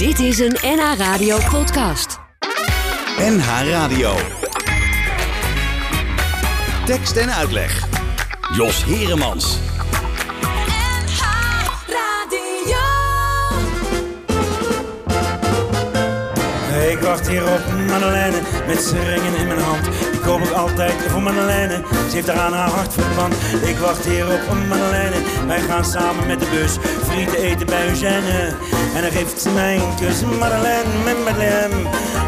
Dit is een NH Radio podcast. NH Radio. Tekst en uitleg. Jos Heremans. Ik wacht hier op Madeleine met ringen in mijn hand. Die koop ik altijd voor Madeleine. Ze heeft eraan haar hart verpand. Ik wacht hier op Madeleine. Wij gaan samen met de bus frieten eten bij Eugène. En dan geeft ze mij kus. Madeleine, mijn Madeleine.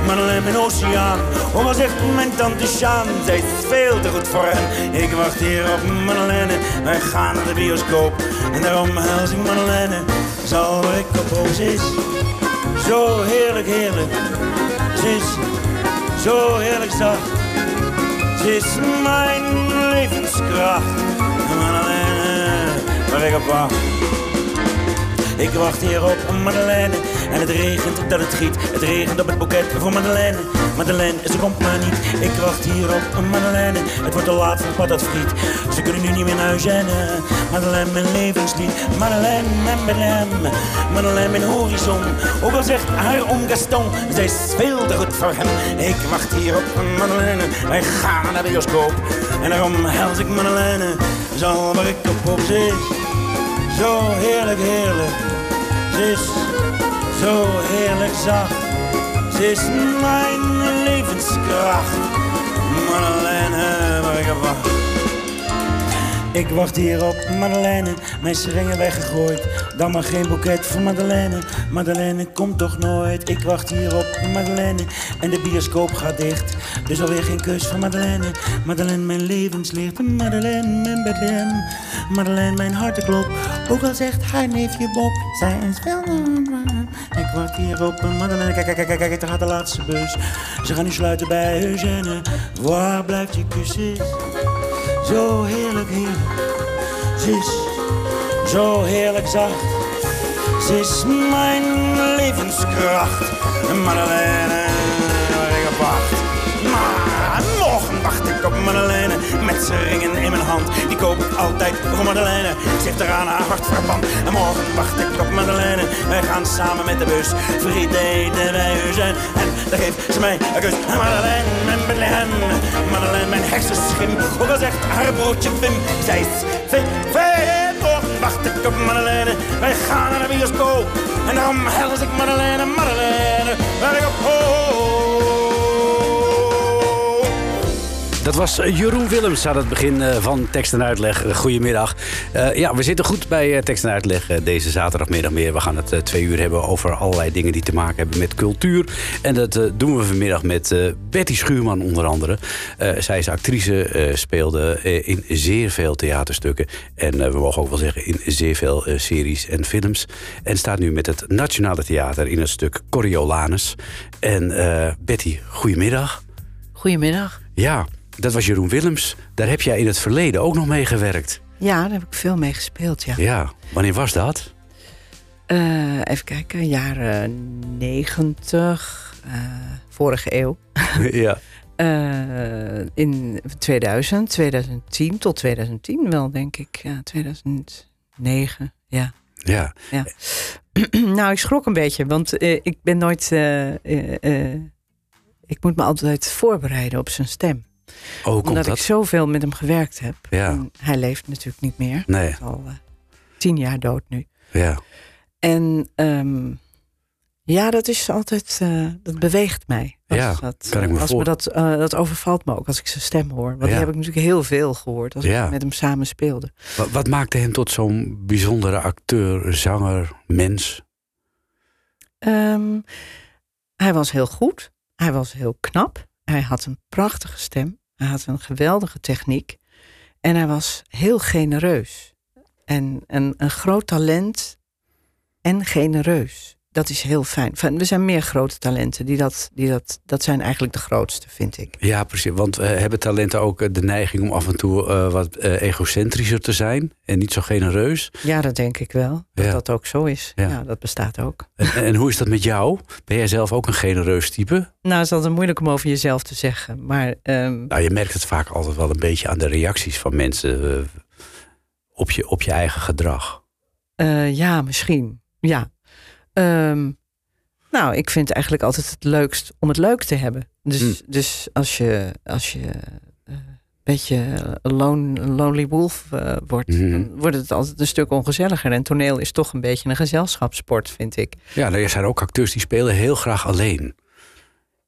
Madeleine, mijn oceaan. Oh, wat zegt mijn tante Sjaan? Zij is veel te goed voor hem. Ik wacht hier op Madeleine. Wij gaan naar de bioscoop. En daarom hels ik Madeleine. Zal ik op ons is. Zo heerlijk, heerlijk. Ze is zo heerlijk zacht. Ze is mijn levenskracht. Madeleine, waar ik op wacht. Ik wacht hier op Madeleine en het regent dat het giet. Het regent op het boeket voor Madeleine. Madeleine, ze komt maar niet. Ik wacht hier op Madeleine. Het wordt te laat voor friet. Ze kunnen nu niet meer naar Eugène. Madeleine, mijn levenslied. Madeleine, mijn Madeleine. Madeleine, mijn horizon. Ook al zegt haar oom Gaston, zij is veel te goed voor hem. Ik wacht hier op Madeleine. Wij gaan naar de bioscoop. En daarom hels ik Madeleine. Zal waar ik op op zit. Zo heerlijk, heerlijk. Ze is zo heerlijk zacht. Ze is mijn levenskracht. Madeleine, waar ik op wacht. Ik wacht hier op Madeleine, mijn seringen weggegooid. Dan maar geen boeket voor Madeleine. Madeleine komt toch nooit. Ik wacht hier op Madeleine en de bioscoop gaat dicht. Dus alweer geen kus van Madeleine. Madeleine, mijn levenslicht. Madeleine, mijn Madeleine. Madeleine, mijn hartenklop. Ook al zegt haar neefje Bob, zij is wel... Ik wacht hier op Madeleine. Kijk, kijk, kijk, kijk, daar gaat de laatste bus. Ze gaan nu sluiten bij Eugène. Waar blijft je kussen? Zo heerlijk, heerlijk. Ze is zo heerlijk zacht. Ze is mijn levenskracht. Madeleine, ik op Madeleine. Met z'n ringen in mijn hand. Die koop ik altijd voor Madeleine. Ze heeft eraan haar hart verband. En morgen wacht ik op Madeleine. Wij gaan samen met de bus. Friet eten bij u zijn. En dan geeft ze mij een kus. Madeleine, mijn Madeleine. Madeleine, mijn hersenschim. Ook al zegt haar broertje Wim. Zij is vet. Morgen wacht ik op Madeleine. Wij gaan naar de bioscoop. En daarom hels ik Madeleine, Madeleine. Waar ik op hoop. Dat was Jeroen Willems aan het begin eh, van tekst en uitleg. Eh, Goedemiddag. Eh, ja, we zitten goed bij eh, tekst en uitleg eh, deze zaterdagmiddag meer. We gaan het eh, twee uur hebben over allerlei dingen die te maken hebben met cultuur. En dat eh, doen we vanmiddag met eh, Betty Schuurman onder andere. Eh, zij is actrice, eh, speelde eh, in zeer veel theaterstukken. En eh, we mogen ook wel zeggen in zeer veel eh, series en films. En staat nu met het Nationale Theater in het stuk Coriolanus. En eh, Betty, goedemiddag. Goedemiddag. Ja, dat was Jeroen Willems. Daar heb jij in het verleden ook nog mee gewerkt. Ja, daar heb ik veel mee gespeeld, ja. Ja, wanneer was dat? Eh, even kijken, jaren negentig, eh, vorige eeuw. ja. Eh, in 2000, 2010 tot 2010 wel, denk ik. Ja, 2009, ja. Ja. ja. nou, ik schrok een beetje, want ik ben nooit... ik moet me altijd voorbereiden op zijn stem. Oh, Omdat dat? ik zoveel met hem gewerkt heb. Ja. En hij leeft natuurlijk niet meer. Nee. Hij is al eh, tien jaar dood nu. Ja. En ehm, ja, dat is altijd, eh, dat beweegt mij. Als Ja, dat, kan ik me als voor- me dat, eh, dat overvalt me ook als ik zijn stem hoor. Want Ja. die heb ik natuurlijk heel veel gehoord als Ja. ik met hem samen speelde. Wat, wat maakte hem tot zo'n bijzondere acteur, zanger, mens? Ehm, hij was heel goed. Hij was heel knap. Hij had een prachtige stem. Hij had een geweldige techniek. En hij was heel genereus. En een, een groot talent en genereus. Dat is heel fijn. Er zijn meer grote talenten. Die dat, die dat, dat zijn eigenlijk de grootste, vind ik. Ja, precies. Want eh, hebben talenten ook eh, de neiging om af en toe eh, wat eh, egocentrischer te zijn en niet zo genereus? Ja, dat denk ik wel. Dat Ja. dat ook zo is. Ja. Ja. dat bestaat ook. En, en hoe is dat met jou? Ben jij zelf ook een genereus type? Nou, het is altijd moeilijk om over jezelf te zeggen. Maar ehm, Nou, je merkt het vaak altijd wel een beetje aan de reacties van mensen op, je, op je eigen gedrag. Ja, misschien. Ja. Ehm, Nou, ik vind eigenlijk altijd het leukst om het leuk te hebben. Dus, Hmm. dus als je, als je eh, een beetje een lone, lonely wolf eh, wordt, Mhm. dan wordt het altijd een stuk ongezelliger. En toneel is toch een beetje een gezelschapssport, vind ik. Ja, nou, er zijn ook acteurs die spelen heel graag alleen.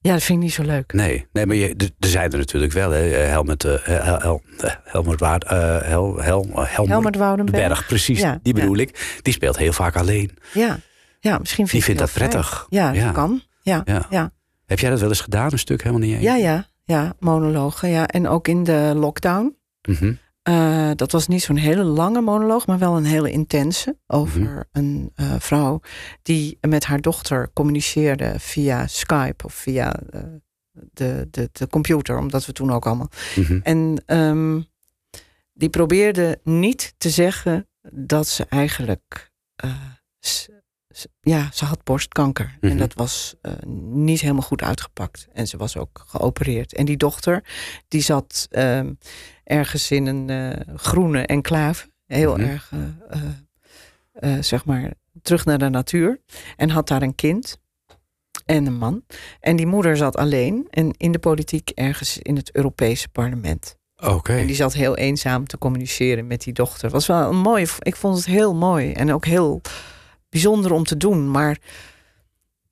Ja, dat vind ik niet zo leuk. Nee, nee maar je, er- zijn er natuurlijk wel. Hè. Eh, Hel, Hel, Helmut Waard, eh, Hel, Hel, Helmut Helmut Woudenberg. Berg, precies, Ja, die bedoel ja. ik. Die speelt heel vaak alleen. Ja, ja misschien Die vind vindt ik dat fijn. prettig. Ja, Ja. dat kan. Ja, Ja. ja. Heb jij dat wel eens gedaan, een stuk helemaal niet? ja, ja, ja, monologen. Ja. En ook in de lockdown. Mhm. Eh, dat was niet zo'n hele lange monoloog, maar wel een hele intense. Over Mhm. een eh, vrouw die met haar dochter communiceerde via Skype of via eh, de, de, de computer, omdat we toen ook allemaal. Mhm. En ehm, die probeerde niet te zeggen dat ze eigenlijk. Ja, ze had borstkanker. Mhm. En dat was eh, niet helemaal goed uitgepakt. En ze was ook geopereerd. En die dochter, die zat ehm, ergens in een eh, groene enclave. Heel Mhm. erg, eh, zeg maar, terug naar de natuur. En had daar een kind. En een man. En die moeder zat alleen en in de politiek ergens in het Europese parlement. Oké. En die zat heel eenzaam te communiceren met die dochter. was wel een mooie. Ik vond het heel mooi en ook heel bijzonder om te doen. Maar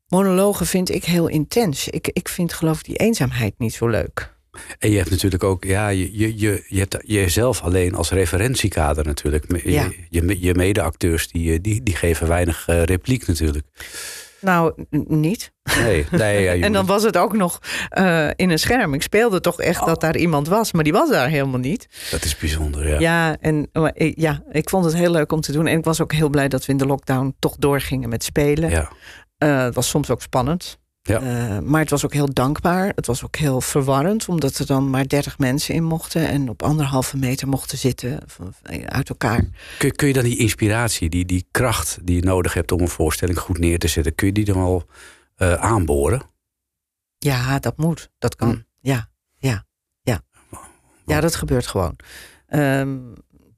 monologen vind ik heel intens. Ik, ik vind geloof ik die eenzaamheid niet zo leuk. En je hebt natuurlijk ook, ja, je, je, je, je hebt jezelf alleen als referentiekader natuurlijk. Je, Ja. je, je medeacteurs die, eh, die, die geven weinig eh, repliek natuurlijk. Nou, niet. Nee, nee ja, En dan was het ook nog eh, in een scherm. Ik speelde toch echt dat daar iemand was, maar die was daar helemaal niet. dat is bijzonder, ja. Ja, en maar ik- ja, ik vond het heel leuk om te doen. En ik was ook heel blij dat we in de lockdown toch doorgingen met spelen. Ja. Eh, het was soms ook spannend. Ja. Eh, maar het was ook heel dankbaar. Het was ook heel verwarrend, omdat er dan maar 30 mensen in mochten en op anderhalve meter mochten zitten uit elkaar. Kun, kun je dan die inspiratie, die, die kracht die je nodig hebt om een voorstelling goed neer te zetten, kun je die dan wel eh, aanboren? Ja, dat moet. Dat kan. Hm. Ja, ja, ja. Ja, dat gebeurt gewoon. Ehm,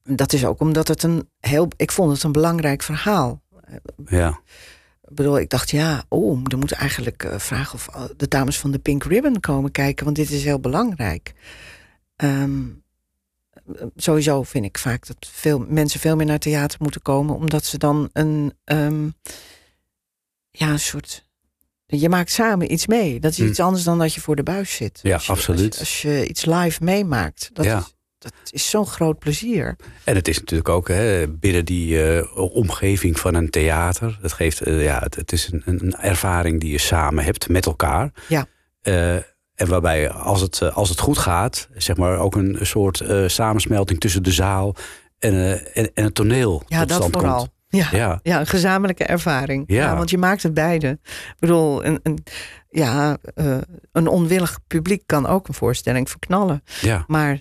dat is ook omdat het een heel. Ik vond het een belangrijk verhaal. Ja. Ik bedoel, ik dacht, ja, oh, er moeten eigenlijk eh, vragen of eh, de dames van de Pink Ribbon komen kijken, want dit is heel belangrijk. Ehm, sowieso vind ik vaak dat veel mensen veel meer naar theater moeten komen, omdat ze dan een, ehm, ja, een soort. Je maakt samen iets mee. Dat is Hm. iets anders dan dat je voor de buis zit. Ja, Als je- absoluut. Als, als je iets live meemaakt, dat Ja. is, dat is zo'n groot plezier. En het is natuurlijk ook hè, binnen die eh, omgeving van een theater. Het, geeft, eh, ja, het, het is een, een ervaring die je samen hebt met elkaar. Ja. Eh, en waarbij als het, als het goed gaat, zeg maar ook een soort samensmelting tussen de zaal en, en, en het toneel Ja, tot dat stand vooral. komt. Ja. Ja, Ja, een gezamenlijke ervaring. Ja. Ja. want je maakt het beide. Ik bedoel, een, een, ja, een onwillig publiek kan ook een voorstelling verknallen. ja. Maar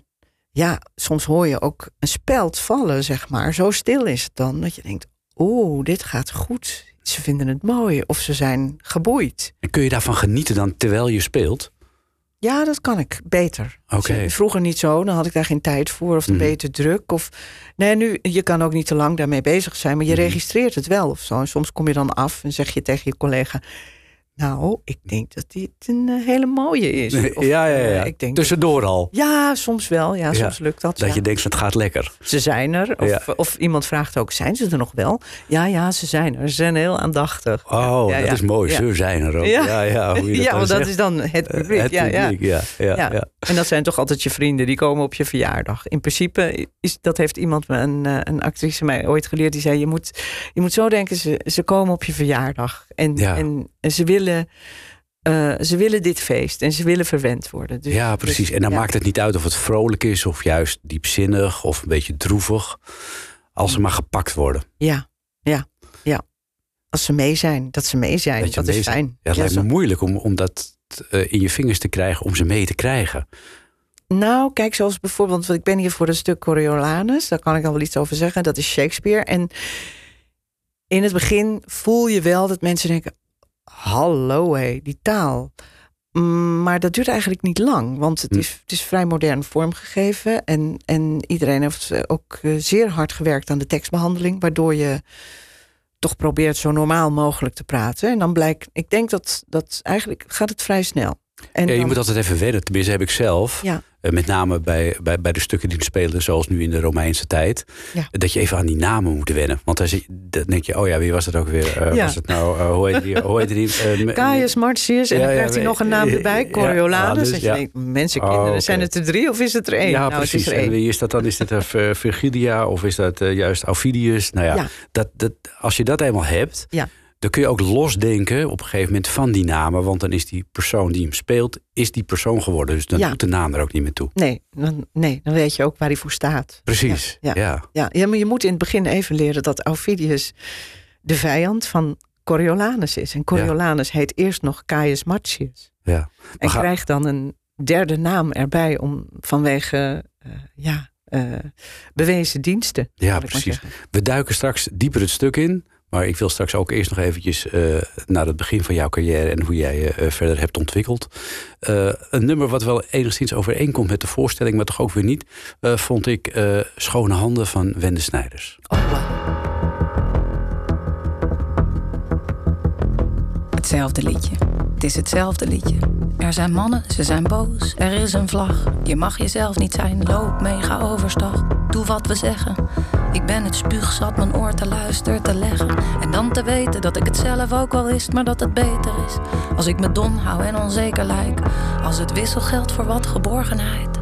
ja, soms hoor je ook een speld vallen, zeg maar. Zo stil is het dan dat je denkt: oeh, dit gaat goed. Ze vinden het mooi of ze zijn geboeid. En kun je daarvan genieten dan terwijl je speelt? Ja, dat kan ik beter. Oké. Vroeger niet zo, dan had ik daar geen tijd voor of dan ben je te druk. Of... Nee, nu, je kan ook niet te lang daarmee bezig zijn, maar je Mhm. registreert het wel of zo. En soms kom je dan af en zeg je tegen je collega... Nou, ik denk dat dit een eh, hele mooie is. Of, ja, ja, ja. eh, ik denk Tussendoor al. Ja, soms wel. Ja, soms lukt dat. Dat ja. je denkt, het gaat lekker. Ze zijn er. Of, Ja. of iemand vraagt ook, zijn ze er nog wel? Ja, ja, ze zijn er. Ze zijn heel aandachtig. Oh, dat is mooi. Ze zijn er ook. Ja. Ja, ja, hoe je dat ja, want dat is dan het publiek. Het ja, ja. publiek, ja. Ja. En dat zijn toch altijd je vrienden, die komen op je verjaardag. In principe, is, dat heeft iemand, me- een, eh, een actrice mij ooit geleerd, die zei, je moet, je moet zo denken, ze, ze komen op je verjaardag. En, en, en ze, willen, eh, ze willen dit feest en ze willen verwend worden. Dus, Ja, precies. En dan ja. maakt het niet uit of het vrolijk is of juist diepzinnig of een beetje droevig. Als ze maar gepakt worden. Ja, ja, ja. Als ze mee zijn, dat ze mee zijn, Dat dat, mee is zijn. fijn. Ja, het lijkt zo- me moeilijk om, om dat eh, in je vingers te krijgen, om ze mee te krijgen. Nou, kijk, zoals bijvoorbeeld, want ik ben hier voor een stuk Coriolanus, daar kan ik al wel iets over zeggen. Dat is Shakespeare. En in het begin voel je wel dat mensen denken: hallo hé, die taal. Mm, Maar dat duurt eigenlijk niet lang, want het Hm. is, het is vrij modern vormgegeven. En, en iedereen heeft eh, ook eh, zeer hard gewerkt aan de tekstbehandeling, waardoor je toch probeert zo normaal mogelijk te praten. En dan blijkt, ik denk dat, dat eigenlijk gaat het vrij snel. En Ja, je dan- moet altijd even wennen. Tenminste, heb ik zelf. Ja. Eh, met name bij, bij, bij de stukken die spelen, zoals nu in de Romeinse tijd. Ja. Dat je even aan die namen moet wennen. Want dan, zie- dan denk je, oh ja, wie was het ook weer? Eh. Was het nou, eh, hoe heet die? Hoe heet die me- Caius Marcius, en dan krijgt hij nog een naam erbij, Coriolanus. Anus, dat je denkt, mensen, Oh, zijn het er drie of is het er één? Ja, nou, het precies. is er En één. wie is dat dan? Is het uh, Virgilia of is dat juist Aufidius? Nou ja, Ja. Dat, dat, als je dat eenmaal hebt, Ja. Dan kun je ook losdenken op een gegeven moment van die namen. Want dan is die persoon die hem speelt, is die persoon geworden. Dus dan Ja. doet de naam er ook niet meer toe. Nee dan, nee, dan weet je ook waar hij voor staat. Precies. Ja, Ja, ja. ja. Ja, ja, maar je moet in het begin even leren dat Aufidius de vijand van Coriolanus is. En Coriolanus heet eerst nog Caius Marcius. En Maar ga- krijgt dan een derde naam erbij om vanwege eh, ja, eh, bewezen diensten. Ja, precies. We duiken straks dieper het stuk in. Maar ik wil straks ook eerst nog eventjes eh, naar het begin van jouw carrière en hoe jij je eh, verder hebt ontwikkeld. Eh, een nummer wat wel enigszins overeenkomt met de voorstelling, maar toch ook weer niet, vond ik Schone Handen van Wende Snijders. Oh. Hetzelfde liedje. Het is hetzelfde liedje. Er zijn mannen, ze zijn boos. Er is een vlag. Je mag jezelf niet zijn. Loop mee, ga overstag. Doe wat we zeggen. Ik ben het spuugzat mijn oor te luisteren te leggen. En dan te weten dat ik het zelf ook wel wist, maar dat het beter is. Als ik me dom hou en onzeker lijk. Als het wisselgeld voor wat geborgenheid.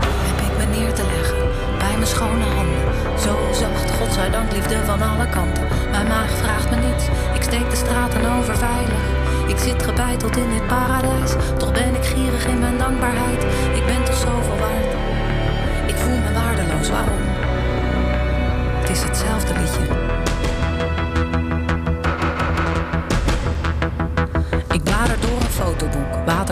Heb ik me neer te leggen bij mijn schone handen. Zo zacht, godzijdank, liefde van alle kanten. Mijn maag vraagt me niets, ik steek de straten over veilig. Ik zit gebeiteld in dit paradijs, toch ben ik gierig in mijn dankbaarheid. Ik ben toch zoveel waard. Ik voel me waardeloos, waarom? Het is hetzelfde liedje.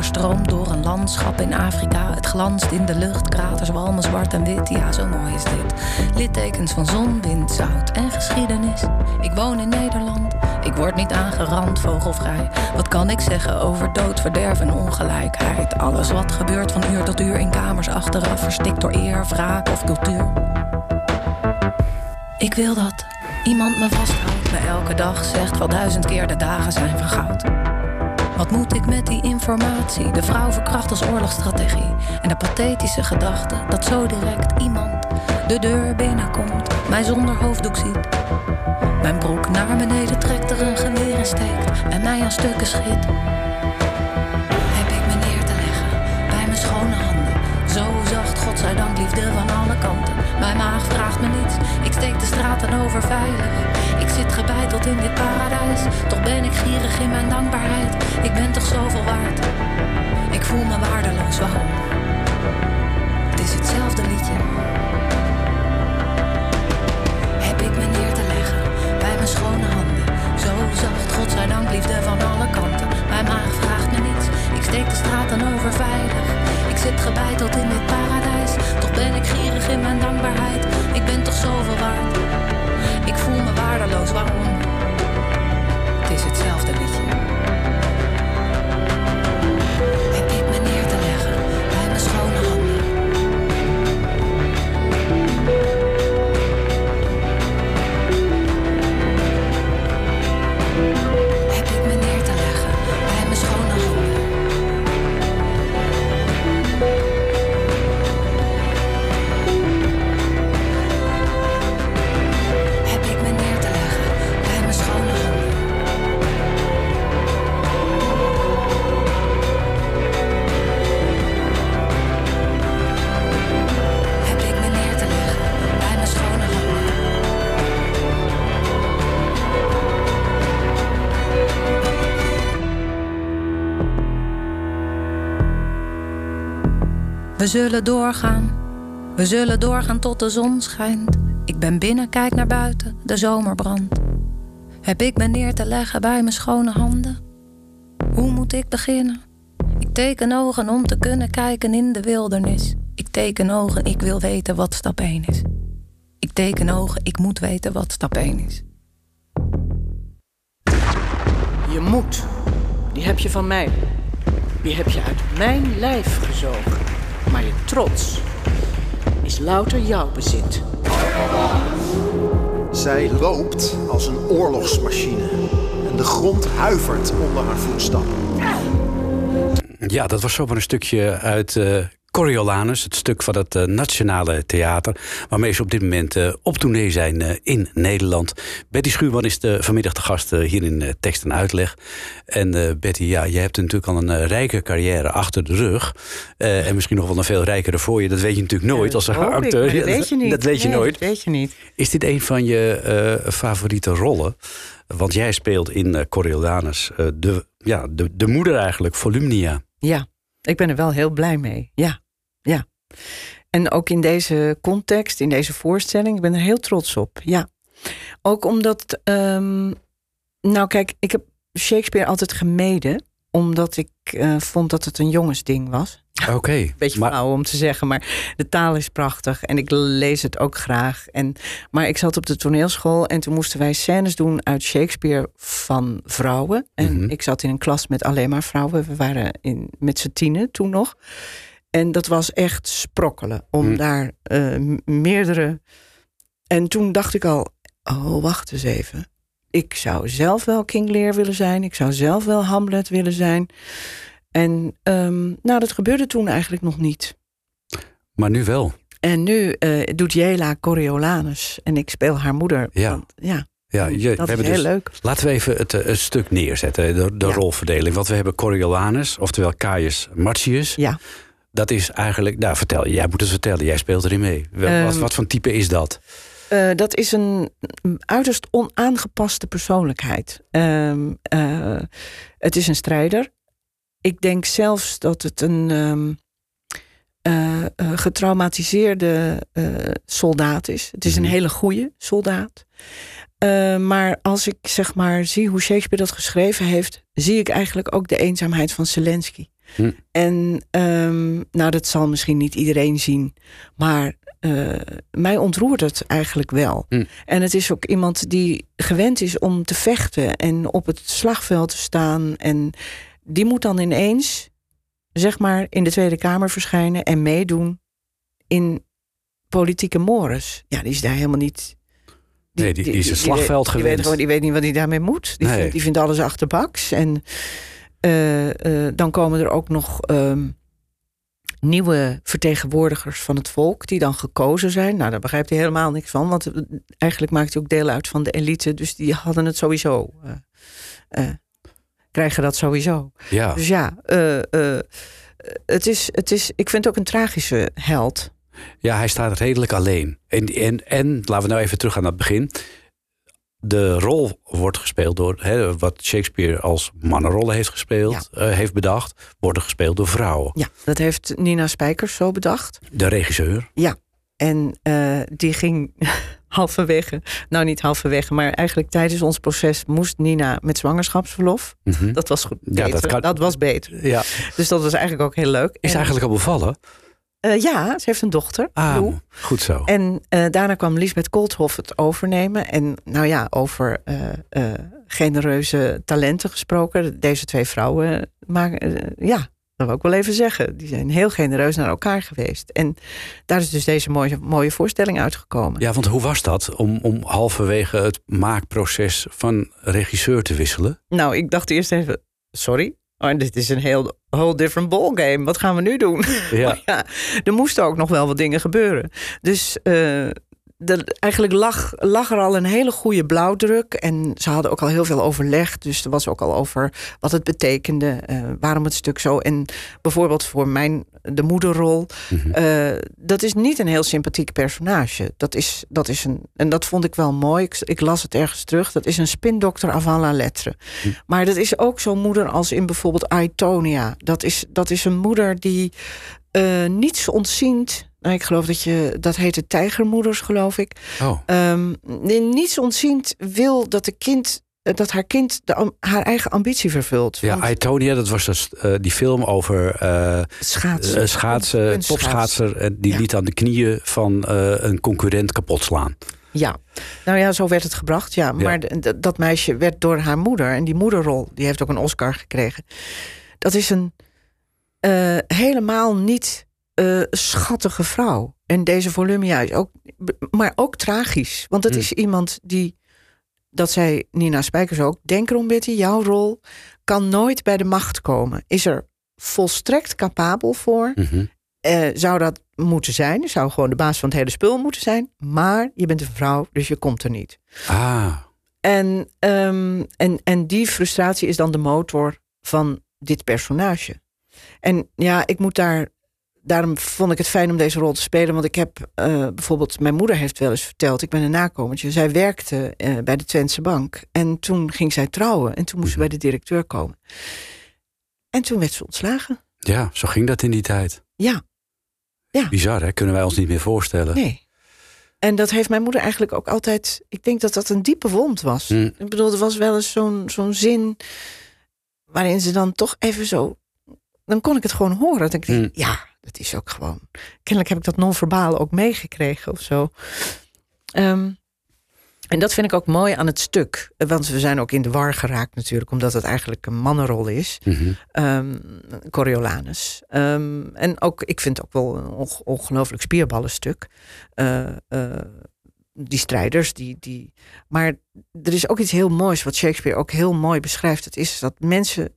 Stroomt door een landschap in Afrika. Het glanst in de lucht, kraters walmen zwart en wit. Ja, zo mooi is dit. Littekens van zon, wind, zout en geschiedenis. Ik woon in Nederland. Ik word niet aangerand, vogelvrij. Wat kan ik zeggen over dood, verderf en ongelijkheid? Alles wat gebeurt van uur tot uur in kamers achteraf, verstikt door eer, wraak of cultuur. Ik wil dat iemand me vasthoudt, me elke dag zegt wel duizend keer de dagen zijn van goud. Wat moet ik met die informatie? De vrouw verkracht als oorlogsstrategie. En de pathetische gedachte dat zo direct iemand de deur binnenkomt, mij zonder hoofddoek ziet. Mijn broek naar beneden trekt, er een geweer in steekt en mij aan stukken schiet. Zacht, godzijdank, liefde van alle kanten. Mijn maag vraagt me niets, ik steek de straten over veilig. Ik zit gebeiteld in dit paradijs, toch ben ik gierig in mijn dankbaarheid. Ik ben toch zoveel waard. Ik voel me waardeloos, waarom? Het is hetzelfde liedje. Heb ik me neer te leggen bij mijn schone handen. Zo zacht, godzijdank, liefde van alle kanten. Mijn maag vraagt me niets, ik steek de straten over veilig. Zit gebeiteld in dit paradijs, toch ben ik gierig in mijn dankbaarheid. Ik ben toch zoveel waard. Ik voel me waardeloos, waarom? Het is hetzelfde liedje. We zullen doorgaan, we zullen doorgaan tot de zon schijnt. Ik ben binnen, kijk naar buiten, de zomer brandt. Heb ik me neer te leggen bij mijn schone handen? Hoe moet ik beginnen? Ik teken ogen om te kunnen kijken in de wildernis. Ik teken ogen, ik wil weten wat stap 1 is. Ik teken ogen, ik moet weten wat stap 1 is. Je moet. Die heb je van mij. Die heb je uit mijn lijf gezogen. Maar je trots is louter jouw bezit. Zij loopt als een oorlogsmachine. En de grond huivert onder haar voetstappen. Ja, dat was zomaar een stukje uit uh, Coriolanus, het stuk van het uh, Nationale Theater, waarmee ze op dit moment uh, op tournee zijn uh, in Nederland. Betty Schuurman is de, vanmiddag de gast hier in Tekst en Uitleg. En Betty, ja, je hebt natuurlijk al een rijke carrière achter de rug. en misschien nog wel een veel rijkere voor je. Dat weet je natuurlijk nooit als acteur. Ik, dat weet je niet. Dat weet je nee, nooit. Dat weet je niet. Is dit een van je favoriete rollen? Want jij speelt in Coriolanus de, ja, de, de moeder eigenlijk, Volumnia. Ja, ik ben er wel heel blij mee. Ja, ja. En ook in deze context, in deze voorstelling, ik ben er heel trots op. Ja. Ook omdat, um, nou kijk, ik heb Shakespeare altijd gemeden, omdat ik uh, vond dat het een jongensding was. Oké. Okay, Beetje maar... flauw om te zeggen, maar de taal is prachtig en ik lees het ook graag. En, maar ik zat op de toneelschool en toen moesten wij scènes doen uit Shakespeare van vrouwen. En Mhm. ik zat in een klas met alleen maar vrouwen. We waren in, met z'n tienen toen nog. En dat was echt sprokkelen om Hm. daar eh, meerdere. En toen dacht ik al: oh, wacht eens even. Ik zou zelf wel King Lear willen zijn. Ik zou zelf wel Hamlet willen zijn. En ehm, nou, dat gebeurde toen eigenlijk nog niet. Maar nu wel. En nu eh, doet Jela Coriolanus en ik speel haar moeder. Ja. Want, ja Ja, je, we dat is hebben heel dus, leuk. Laten we even het, eh, stuk neerzetten, de, de Ja. rolverdeling. Want we hebben Coriolanus, oftewel Caius Marcius. Ja. Dat is eigenlijk, nou vertel, jij moet het vertellen, jij speelt erin mee. Wel, wat, Ehm, wat voor type is dat? Eh, dat is een uiterst onaangepaste persoonlijkheid. Ehm, eh, het is een strijder. Ik denk zelfs dat het een ehm, eh, getraumatiseerde soldaat is. Het is een Mhm. hele goede soldaat. Maar als ik zeg maar zie hoe Shakespeare dat geschreven heeft, zie ik eigenlijk ook de eenzaamheid van Zelensky. Hm. En ehm, nou, dat zal misschien niet iedereen zien, maar eh, mij ontroert het eigenlijk wel. Hm. En het is ook iemand die gewend is om te vechten en op het slagveld te staan. En die moet dan ineens, zeg maar, in de Tweede Kamer verschijnen en meedoen in politieke mores. Ja, die is daar helemaal niet. Nee, die- die is een slagveld weet- die weet, gewend. gewoon, die weet niet wat hij daarmee moet. Die, Nee. vindt, die vindt alles achterbaks. En eh, eh, dan komen er ook nog ehm, nieuwe vertegenwoordigers van het volk die dan gekozen zijn. Nou, daar begrijpt hij helemaal niks van, want eh, eigenlijk maakt hij ook deel uit van de elite, dus die hadden het sowieso. krijgen dat sowieso. Ja, Dus ja, het is, het is, ik vind het ook een tragische held. ja, hij staat redelijk alleen. En, en, en laten we nou even terug aan het begin. De rol wordt gespeeld door, hè, wat Shakespeare als mannenrollen heeft gespeeld, eh, heeft bedacht, worden gespeeld door vrouwen. Ja, dat heeft Nina Spijkers zo bedacht. De regisseur. En eh, die ging halverwege, nou niet halverwege, maar eigenlijk tijdens ons proces moest Nina met zwangerschapsverlof. Mhm. Dat was goed. Ja, beter. dat kan- was beter. Ja, Dus dat was eigenlijk ook heel leuk. is En, eigenlijk al bevallen. Eh, ja, ze heeft een dochter. Ah, Lou. goed zo. En eh, daarna kwam Lisbeth Koolthof het overnemen. En nou ja, over eh, genereuze talenten gesproken. Deze twee vrouwen maken, ja, dat wil ik wel even zeggen. Die zijn heel genereus naar elkaar geweest. En daar is dus deze mooie, mooie voorstelling uitgekomen. Ja, want hoe was dat om, om halverwege het maakproces van regisseur te wisselen? Nou, ik dacht eerst even, sorry. Oh, dit is een heel whole different ballgame. Wat gaan we nu doen? Ja. Er moesten ook nog wel wat dingen gebeuren. Dus eh, eigenlijk lag, lag er al een hele goede blauwdruk. En ze hadden ook al heel veel overleg. Dus er was ook al over wat het betekende. eh, waarom het stuk zo. En bijvoorbeeld voor mijn, de moederrol. Mhm. eh, dat is niet een heel sympathiek personage. Dat is, dat is een, en dat vond ik wel mooi. Ik, ik las het ergens terug. Dat is een spindokter avant la lettre. Maar dat is ook zo'n moeder als in bijvoorbeeld Aitonia. Dat is, dat is een moeder die eh, niets ontziend. Nou, ik geloof dat je. Dat heette tijgermoeders, geloof ik. Oh, die niets ontziend wil dat de kind. eh, Dat haar kind de, haar eigen ambitie vervult. ja, Want Aitonia, dat was dus, eh, die film over eh, schaatsen. eh, schaatsen, topschaatser. En die Ja. liet aan de knieën van een concurrent kapot slaan. Ja, nou ja, zo werd het gebracht. Ja, maar dat meisje werd door haar moeder en die moederrol, die heeft ook een Oscar gekregen. Dat is een helemaal niet eh, schattige vrouw. En deze Volumia is ook, maar ook tragisch. Want het Mm. is iemand die, dat zei Nina Spijkers ook, denk erom Betty, jouw rol kan nooit bij de macht komen. Is er volstrekt capabel voor. Mhm. Eh, zou dat moeten zijn. Zou gewoon de baas van het hele spul moeten zijn. Maar je bent een vrouw, dus je komt er niet. Ah, En, ehm, en, en die frustratie is dan de motor van dit personage. En ja, ik moet daar. Daarom vond ik het fijn om deze rol te spelen. Want ik heb eh, bijvoorbeeld. Mijn moeder heeft wel eens verteld. Ik ben een nakomertje. Zij werkte eh, bij de Twentse Bank. En toen ging zij trouwen. En toen moest ze bij de directeur komen. En toen werd ze ontslagen. ja, zo ging dat in die tijd. Ja, Bizar, hè? Kunnen wij ons niet meer voorstellen. nee. En dat heeft mijn moeder eigenlijk ook altijd. Ik denk dat dat een diepe wond was. Hm. Ik bedoel, er was wel eens zo'n zo'n zin. waarin ze dan toch even zo. Dan kon ik het gewoon horen. Dat ik denk, Hm. ja, dat is ook gewoon. Kennelijk heb ik dat non-verbale ook meegekregen of zo. Ehm, en dat vind ik ook mooi aan het stuk. Want we zijn ook in de war geraakt natuurlijk, omdat het eigenlijk een mannenrol is. Mhm. Ehm Coriolanus. Ehm, en ook, ik vind het ook wel een onge- ongelooflijk spierballenstuk. Eh, eh, die strijders, die, die. Maar er is ook iets heel moois wat Shakespeare ook heel mooi beschrijft. Het is dat mensen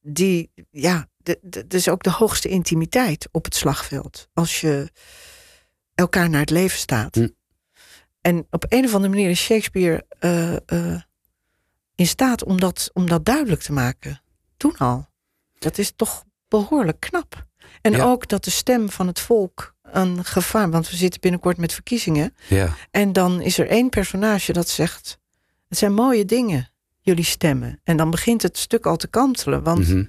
die, ja, de- de- het is ook de hoogste intimiteit op het slagveld. Als je elkaar naar het leven staat. Hm. En op een of andere manier is Shakespeare eh, eh, in staat om dat, om dat duidelijk te maken. Toen al. Dat is toch behoorlijk knap. En Ja. ook dat de stem van het volk een gevaar. Want we zitten binnenkort met verkiezingen. Ja. En dan is er één personage dat zegt: Het zijn mooie dingen, jullie stemmen. En dan begint het stuk al te kantelen. Want Mhm.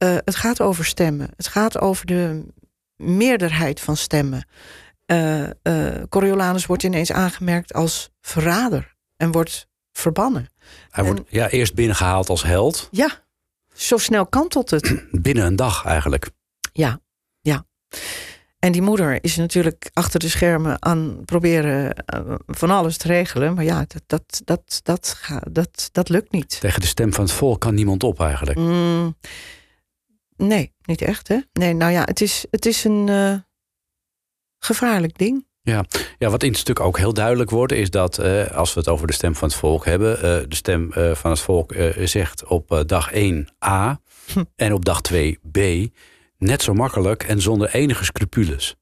Eh, het gaat over stemmen. Het gaat over de meerderheid van stemmen. Eh eh, Coriolanus wordt ineens aangemerkt als verrader en wordt verbannen. Hij wordt ja, eerst binnengehaald als held. Ja, zo snel kantelt het. Binnen een dag eigenlijk. Ja, ja. En die moeder is natuurlijk achter de schermen aan proberen van alles te regelen. Maar ja, dat, dat, dat, dat, ga- dat, dat lukt niet. Tegen de stem van het volk kan niemand op eigenlijk. Mm, nee, niet echt hè. Nee, nou ja, het is, het is een eh, gevaarlijk ding. Ja, wat in het stuk ook heel duidelijk wordt, is dat eh, als we het over de stem van het volk hebben, eh, de stem eh, van het volk zegt op dag 1 A Hm. en op dag 2 B. Net zo makkelijk en zonder enige scrupules.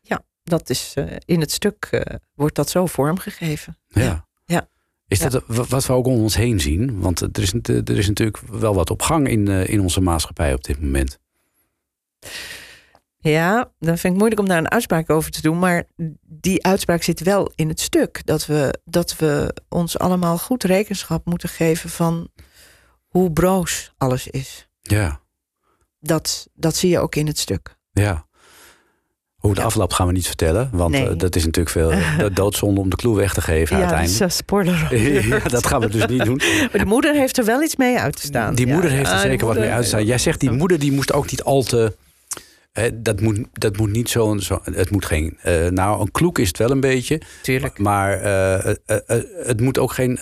Ja, dat is in het stuk wordt dat zo vormgegeven. Ja. Ja. Is dat wa- wat we ook om ons heen zien? Want er is, er is natuurlijk wel wat op gang in, eh, in onze maatschappij op dit moment. Ja, dan vind ik moeilijk om daar een uitspraak over te doen. Maar die uitspraak zit wel in het stuk. Dat we, dat we ons allemaal goed rekenschap moeten geven van hoe broos alles is. Ja, Dat, dat zie je ook in het stuk. ja. Hoe Ja. afloopt gaan we niet vertellen. Want Nee. eh, dat is natuurlijk veel eh, doodzonde om de clue weg te geven Ja, dat uiteindelijk. is een spoiler. ja, dat gaan we dus niet doen. Maar de moeder heeft er wel iets mee uit te staan. Die moeder heeft er die zeker wat mee uit te staan. Jij zegt die moeder die moest ook niet al te. Dat, moet, dat moet niet zo'n. Zo, het moet geen. eh, nou, een kloek is het wel een beetje. Tuurlijk. Maar eh, eh, het moet ook geen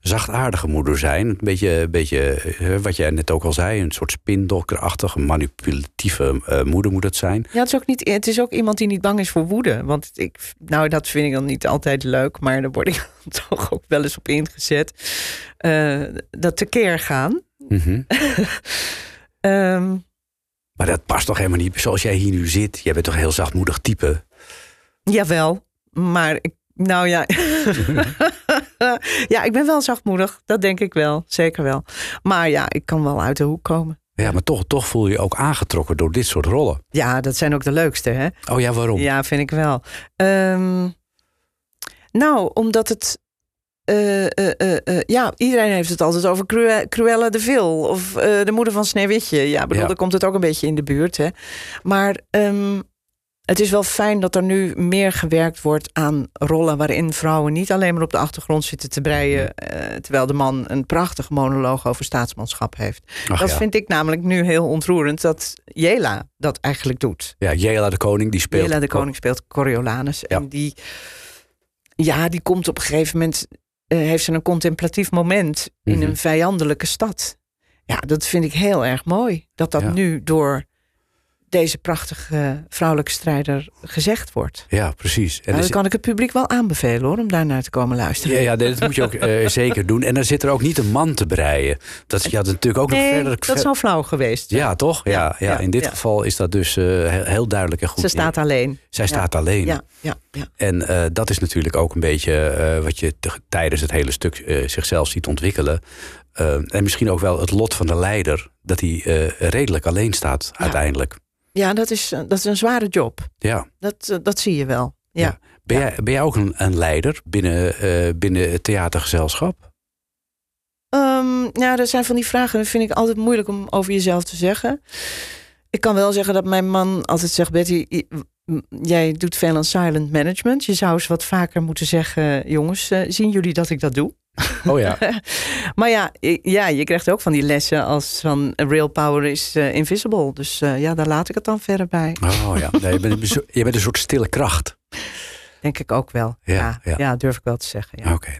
zachtaardige moeder zijn. Een beetje, beetje wat jij net ook al zei. Een soort spindokterachtige, manipulatieve moeder moet het zijn. Ja, het is, ook niet, het is ook iemand die niet bang is voor woede. Want ik, nou, dat vind ik dan niet altijd leuk. Maar daar word ik toch ook wel eens op ingezet. Dat tekeer gaan. Ehm, Maar dat past toch helemaal niet. Zoals jij hier nu zit. Jij bent toch een heel zachtmoedig type. jawel, maar ik, nou ja. ja, ik ben wel zachtmoedig. Dat denk ik wel, zeker wel. Maar ja, ik kan wel uit de hoek komen. Ja, maar toch, toch voel je je ook aangetrokken door dit soort rollen. Ja, dat zijn ook de leukste, hè? Oh ja, waarom? Ja, vind ik wel. Ehm, nou, omdat het. Eh, eh, eh, ja, iedereen heeft het altijd over Crue- Cruella de Vil of de moeder van Sneeuwwitje. Ja, bedoel, Ja. daar komt het ook een beetje in de buurt. Hè. Maar ehm, het is wel fijn dat er nu meer gewerkt wordt aan rollen waarin vrouwen niet alleen maar op de achtergrond zitten te breien, terwijl de man een prachtige monoloog over staatsmanschap heeft. Ach dat ja. vind ik namelijk nu heel ontroerend dat Jela dat eigenlijk doet. Ja, Jela de Koning, die speelt... Jela de Koning speelt Coriolanus. Ja. En die, ja, die komt op een gegeven moment, eh, heeft ze een contemplatief moment in Mhm. een vijandelijke stad. Ja, dat vind ik heel erg mooi. Dat dat Ja. nu door deze prachtige vrouwelijke strijder gezegd wordt. Ja, precies. En Nou, dan kan ik het publiek wel aanbevelen hoor, om daar naar te komen luisteren. ja, ja, dat moet je ook eh, zeker doen. En dan zit er ook niet een man te breien. Dat je had natuurlijk ook nog nee, verder. dat is al flauw geweest. Ja, toch? Ja, ja, Ja, ja, in dit geval is dat dus eh, heel, duidelijk en goed. Ze staat alleen. Zij staat alleen. Ja, ja. En eh, dat is natuurlijk ook een beetje wat je tijdens het hele stuk zichzelf ziet ontwikkelen. En misschien ook wel het lot van de leider, dat hij redelijk alleen staat uiteindelijk. Ja dat, is, eh, dat is een zware job. Ja. Dat, eh, dat zie je wel. Ja. Ja. Ben, jij, ben jij ook een, een leider binnen, eh, binnen het theatergezelschap? Ehm, ja, er zijn van die vragen, dat vind ik altijd moeilijk om over jezelf te zeggen. Ik kan wel zeggen dat mijn man altijd zegt: Betty, jij doet veel aan silent management. Je zou eens wat vaker moeten zeggen: jongens, zien jullie dat ik dat doe? Oh ja. Maar ja, ja, je krijgt ook van die lessen als van real power is eh, invisible. Dus eh, ja, daar laat ik het dan verder bij. Oh ja. Nee, bent, je bent een soort stille kracht. Denk ik ook wel. Ja, Ja, ja. ja. durf ik wel te zeggen. Ja. Oké.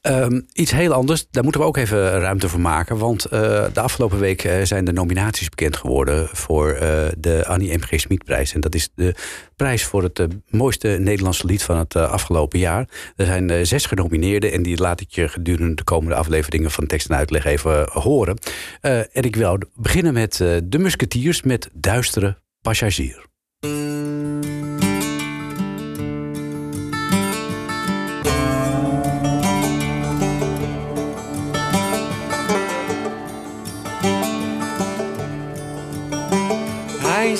Ehm, iets heel anders, daar moeten we ook even ruimte voor maken. Want eh, de afgelopen week eh, zijn de nominaties bekend geworden voor eh, de Annie M.G. Smitprijs. En dat is de prijs voor het mooiste Nederlandse lied van het afgelopen jaar. Er zijn zes genomineerden en die laat ik je gedurende de komende afleveringen van tekst en uitleg even horen. En ik wil beginnen met de Musketeers met Duistere Passagier.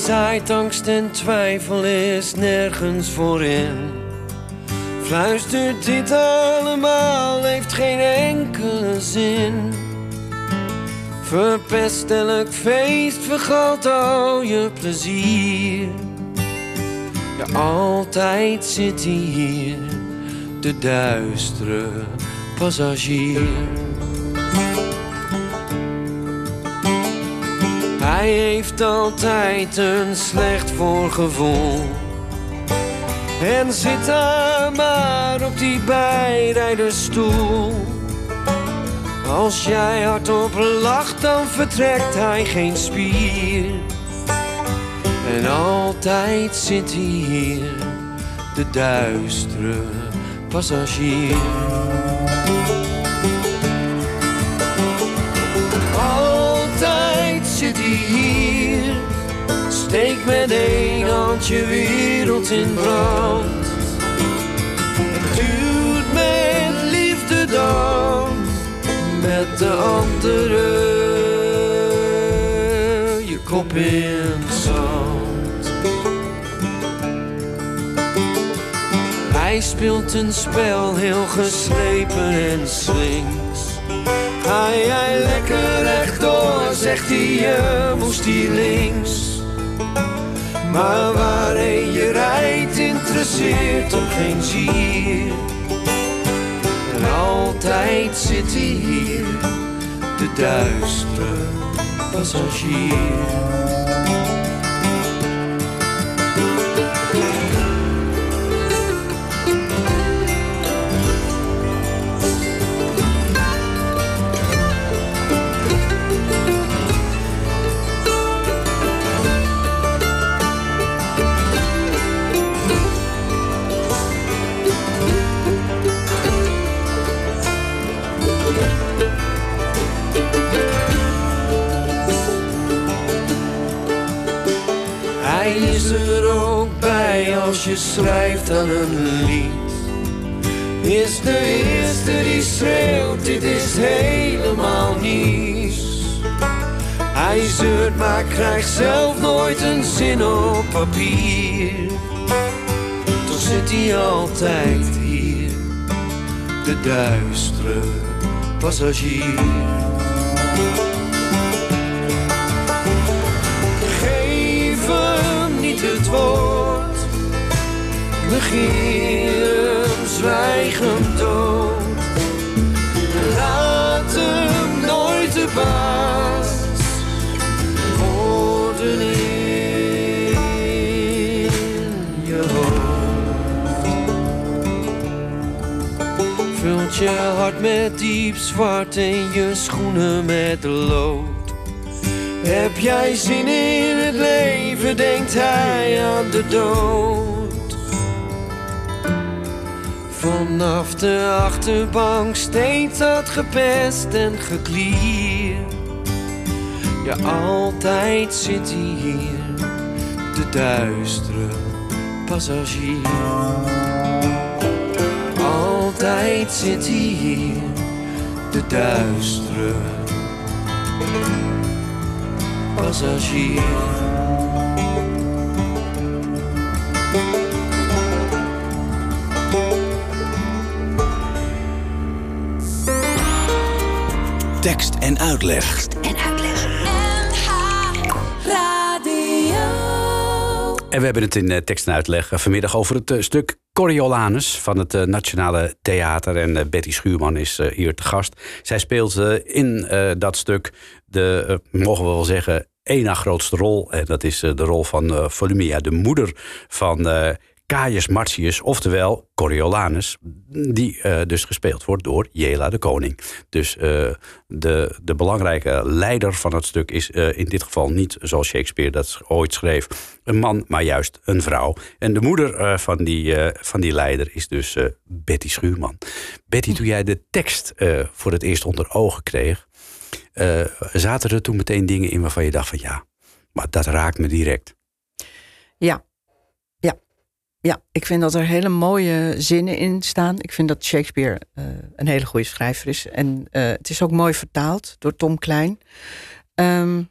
Zaait angst en twijfel is nergens voor in. Fluistert dit allemaal heeft geen enkele zin. Verpest elk feest, vergalt al je plezier. Ja, altijd zit hij hier, de duistere passagier. Hij heeft altijd een slecht voorgevoel. En zit daar maar op die bijrijdersstoel. Als jij hardop lacht, dan vertrekt hij geen spier. En altijd zit hij hier, de duistere passagier. Zit hier, steekt met één hand je wereld in brand. Duwt met liefde dan, met de andere je kop in zand. Hij speelt een spel heel geslepen en slinks. Ga jij lekker rechtdoor, zegt hij, je moest hier links. Maar waarheen je rijdt, interesseert hem geen zier. En altijd zit hij hier, de duistere passagier. Schrijft aan een lied. Is de eerste die schreeuwt, dit is helemaal niets. Hij zeurt, maar krijgt zelf nooit een zin op papier. Toch zit hij altijd hier, de duistere passagier. Geef hem niet het woord. Negeer hem, zwijg hem dood. Laat hem nooit de baas worden in je hoofd. Vult je hart met diep zwart en je schoenen met lood. Heb jij zin in het leven, denkt hij aan de dood. Vanaf de achterbank steeds dat gepest en geklier. Ja, altijd zit hij hier, de duistere passagier. Altijd zit hij hier, de duistere passagier. Tekst en uitleg. En uitleg. Radio. En we hebben het in eh, tekst en uitleg eh, vanmiddag over het eh, stuk Coriolanus van het Nationale Theater. En Betty Schuurman is hier te gast. Zij speelt in dat stuk de, mogen we wel zeggen, één na grootste rol. En dat is de rol van Volumia, de moeder van Caius Marcius, oftewel Coriolanus. Die eh, dus gespeeld wordt door Jela de Koning. Dus eh, de, de belangrijke leider van het stuk is eh, in dit geval niet zoals Shakespeare dat ooit schreef, een man, maar juist een vrouw. En de moeder van, die, van die leider is dus Betty Schuurman. Betty, toen jij de tekst voor het eerst onder ogen kreeg, zaten er toen meteen dingen in waarvan je dacht van ja, maar dat raakt me direct. Ja. Ja, ik vind dat er hele mooie zinnen in staan. Ik vind dat Shakespeare eh, een hele goede schrijver is. En eh, het is ook mooi vertaald door Tom Klein. Ehm,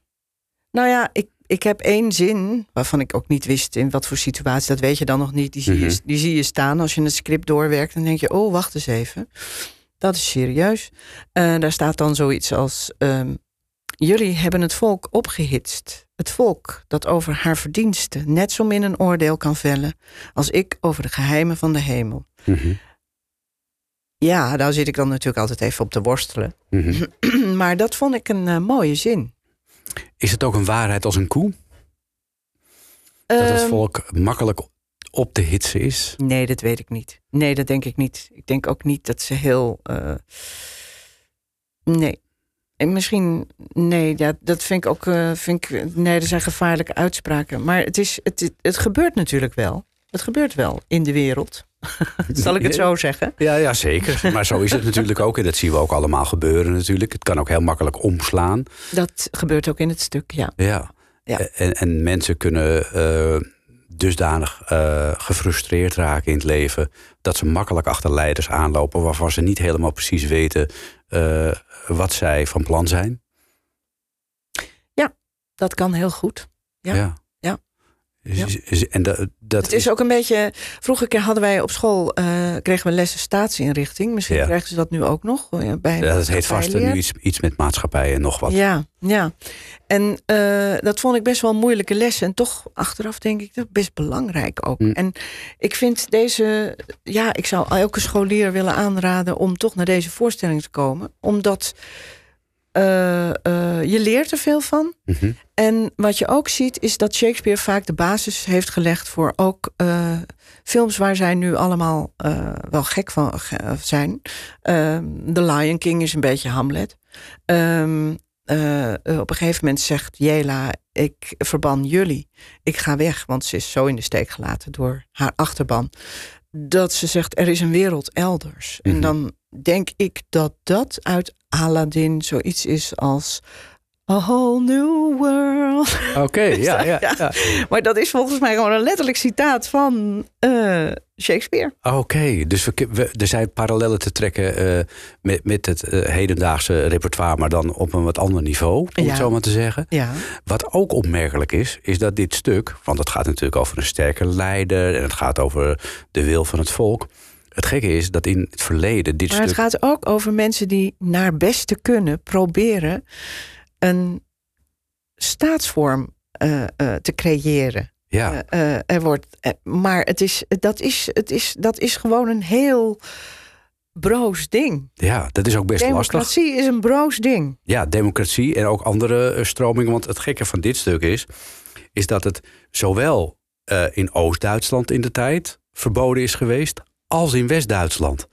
nou ja, ik, ik heb één zin waarvan ik ook niet wist in wat voor situatie. Dat weet je dan nog niet. Die zie, Mhm. je, die zie je staan als je het script doorwerkt. Dan denk je, oh, wacht eens even. Dat is serieus. Eh, daar staat dan zoiets als... ehm, Jullie hebben het volk opgehitst. Het volk dat over haar verdiensten net zo min een oordeel kan vellen als ik over de geheimen van de hemel. Mhm, Ja, daar zit ik dan natuurlijk altijd even op te worstelen. mhm. maar dat vond ik een eh, mooie zin. Is het ook een waarheid als een koe? Dat het Ehm, volk makkelijk op te hitsen is? Nee, dat weet ik niet. Nee, dat denk ik niet. Ik denk ook niet dat ze heel. eh, nee. En misschien. Nee, ja, dat vind ik ook. eh, vind ik, nee, er zijn gevaarlijke uitspraken. Maar het, is, het, het, gebeurt natuurlijk wel. Het gebeurt wel in de wereld. Zal ik het zo zeggen? Ja, ja, zeker. Maar zo is het natuurlijk ook. En dat zien we ook allemaal gebeuren natuurlijk. Het kan ook heel makkelijk omslaan. Dat gebeurt ook in het stuk, ja. Ja. Ja. En, en mensen kunnen eh, dusdanig eh, gefrustreerd raken in het leven... dat ze makkelijk achter leiders aanlopen... waarvan ze niet helemaal precies weten wat zij van plan zijn. Dat kan heel goed. Ja. Ja. Is- is- En dat, dat Het is ook een beetje. Vroeger hadden wij op school. eh, kregen we lessen staatsinrichting. Misschien Ja. krijgen ze dat nu ook nog. eh, Bij Ja, dat heet vast nu iets, iets met maatschappij en nog wat. Ja, ja. En eh, dat vond ik best wel moeilijke les. En toch achteraf denk ik dat best belangrijk ook. Hm. En ik vind deze. Ja, ik zou elke scholier willen aanraden om toch naar deze voorstelling te komen. Omdat eh, eh, je leert er veel van. Mhm. En wat je ook ziet is dat Shakespeare vaak de basis heeft gelegd voor ook eh, films waar zij nu allemaal wel gek van zijn. Ehm, The Lion King is een beetje Hamlet. Ehm, eh, op een gegeven moment zegt Jela: Ik verban jullie. Ik ga weg, want ze is zo in de steek gelaten door haar achterban. Dat ze zegt: Er is een wereld elders. Mhm. En dan denk ik dat dat uit Aladdin zoiets is als. A whole new world. Oké, ja, ja, Ja. ja. Maar dat is volgens mij gewoon een letterlijk citaat van eh, Shakespeare. Oké, dus we, we- er zijn parallellen te trekken eh, met, met het eh, hedendaagse repertoire, maar dan op een wat ander niveau, om Ja. het zo maar te zeggen. Ja. Wat ook opmerkelijk is, is dat dit stuk, want het gaat natuurlijk over een sterke leider en het gaat over de wil van het volk. Het gekke is dat in het verleden dit Maar het stuk. gaat ook over mensen die naar beste kunnen proberen een staatsvorm eh, eh, te creëren. Ja, Eh, er wordt, maar het is, dat, is, het is, dat is gewoon een heel broos ding. ja, dat is ook best lastig. Democratie is een broos ding. Ja, democratie en ook andere stromingen. Want het gekke van dit stuk is, is dat het zowel in Oost-Duitsland in de tijd verboden is geweest, als in West-Duitsland.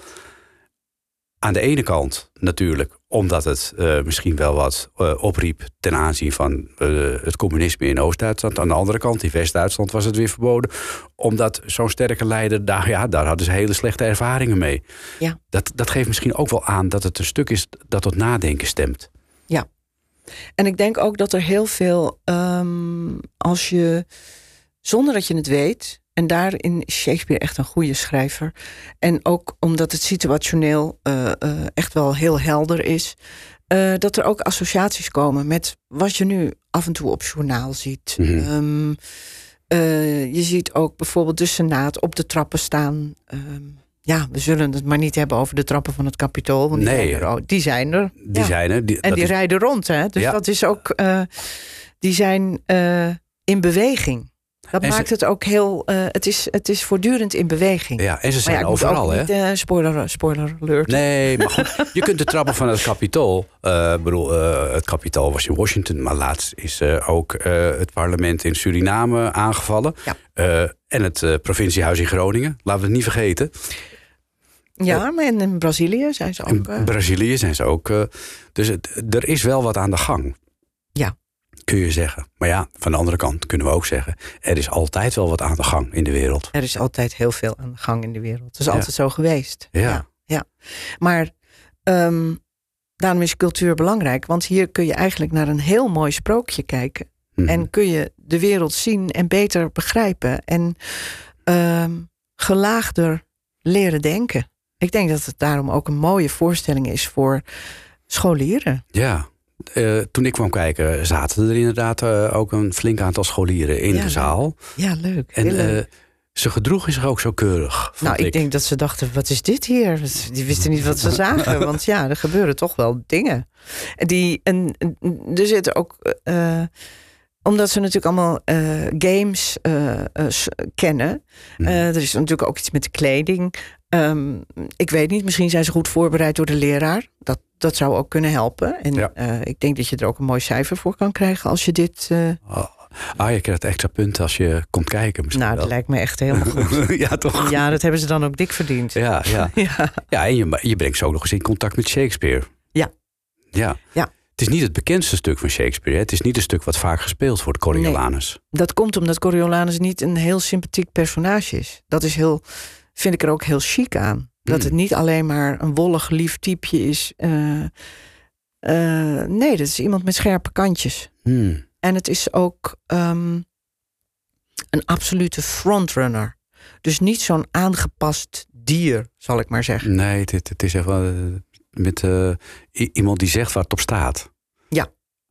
Aan de ene kant natuurlijk omdat het eh, misschien wel wat eh, opriep ten aanzien van eh, het communisme in Oost-Duitsland. Aan de andere kant, in West-Duitsland was het weer verboden. Omdat zo'n sterke leider, daar, ja, daar hadden ze hele slechte ervaringen mee. Ja. Dat, dat geeft misschien ook wel aan dat het een stuk is dat tot nadenken stemt. Ja. En ik denk ook dat er heel veel, ehm, als je, zonder dat je het weet, en daarin is Shakespeare echt een goede schrijver. En ook omdat het situationeel eh, eh, echt wel heel helder is. eh, dat er ook associaties komen met wat je nu af en toe op journaal ziet. Mhm. Ehm, eh, je ziet ook bijvoorbeeld de Senaat op de trappen staan. Ehm, ja, we zullen het maar niet hebben over de trappen van het Capitool. Want die, Nee. zijn er, die zijn er. Die Ja. zijn er. Die, En die is- rijden rond, hè? Dus Ja. dat is ook. die zijn in beweging. Dat En ze- maakt het ook heel. eh, het, is, het is voortdurend in beweging. ja, en ze zijn ja, overal, hè? eh, spoiler, spoiler alert. Nee, maar goed, je kunt de trappen van het Capitool. eh, Ik bedoel, het Capitool was in Washington, maar laatst is ook het parlement in Suriname aangevallen. Ja. En het eh, provinciehuis in Groningen, laten we het niet vergeten. Ja, maar in, Brazilië zijn ze ook. In Brazilië zijn ze ook. dus het, er is wel wat aan de gang. Ja. Kun je zeggen. Maar ja, van de andere kant kunnen we ook zeggen. Er is altijd wel wat aan de gang in de wereld. er is altijd heel veel aan de gang in de wereld. Het is Ja. altijd zo geweest. Ja. ja, ja. Maar ehm, daarom is cultuur belangrijk. Want hier kun je eigenlijk naar een heel mooi sprookje kijken. Mhm. En kun je de wereld zien en beter begrijpen. En ehm, gelaagder leren denken. Ik denk dat het daarom ook een mooie voorstelling is voor scholieren. Ja. Eh, toen ik kwam kijken, zaten er inderdaad eh, ook een flink aantal scholieren in Ja, de zaal. Ja, leuk. En eh, ze gedroegen zich ook zo keurig. nou, ik denk dat ze dachten, wat is dit hier? Die wisten niet wat ze zagen. Want ja, er gebeuren toch wel dingen. En Die, en, en er zitten ook... omdat ze natuurlijk allemaal games kennen. Mhm. Er is natuurlijk ook iets met de kleding. Ehm, ik weet niet, misschien zijn ze goed voorbereid door de leraar. Dat, dat zou ook kunnen helpen. En Ja. eh, ik denk dat je er ook een mooi cijfer voor kan krijgen als je dit... eh, Oh, ah, je krijgt extra punten als je komt kijken misschien nou, dat wel. lijkt me echt helemaal goed. ja, toch? ja, dat hebben ze dan ook dik verdiend. Ja, ja. ja. ja en je, je brengt ze ook nog eens in contact met Shakespeare. Ja. Ja. Ja. Het is niet het bekendste stuk van Shakespeare. Hè? Het is niet een stuk wat vaak gespeeld wordt, Coriolanus. Dat komt omdat Coriolanus niet een heel sympathiek personage is. Dat is heel, vind ik er ook heel chic aan. Dat Hmm. het niet alleen maar een wollig, lief typeje is. Eh, eh, nee, dat is iemand met scherpe kantjes. Hmm. En het is ook ehm, een absolute frontrunner. Dus niet zo'n aangepast dier, zal ik maar zeggen. Nee, het, het is echt wel eh, met iemand die zegt waar het op staat.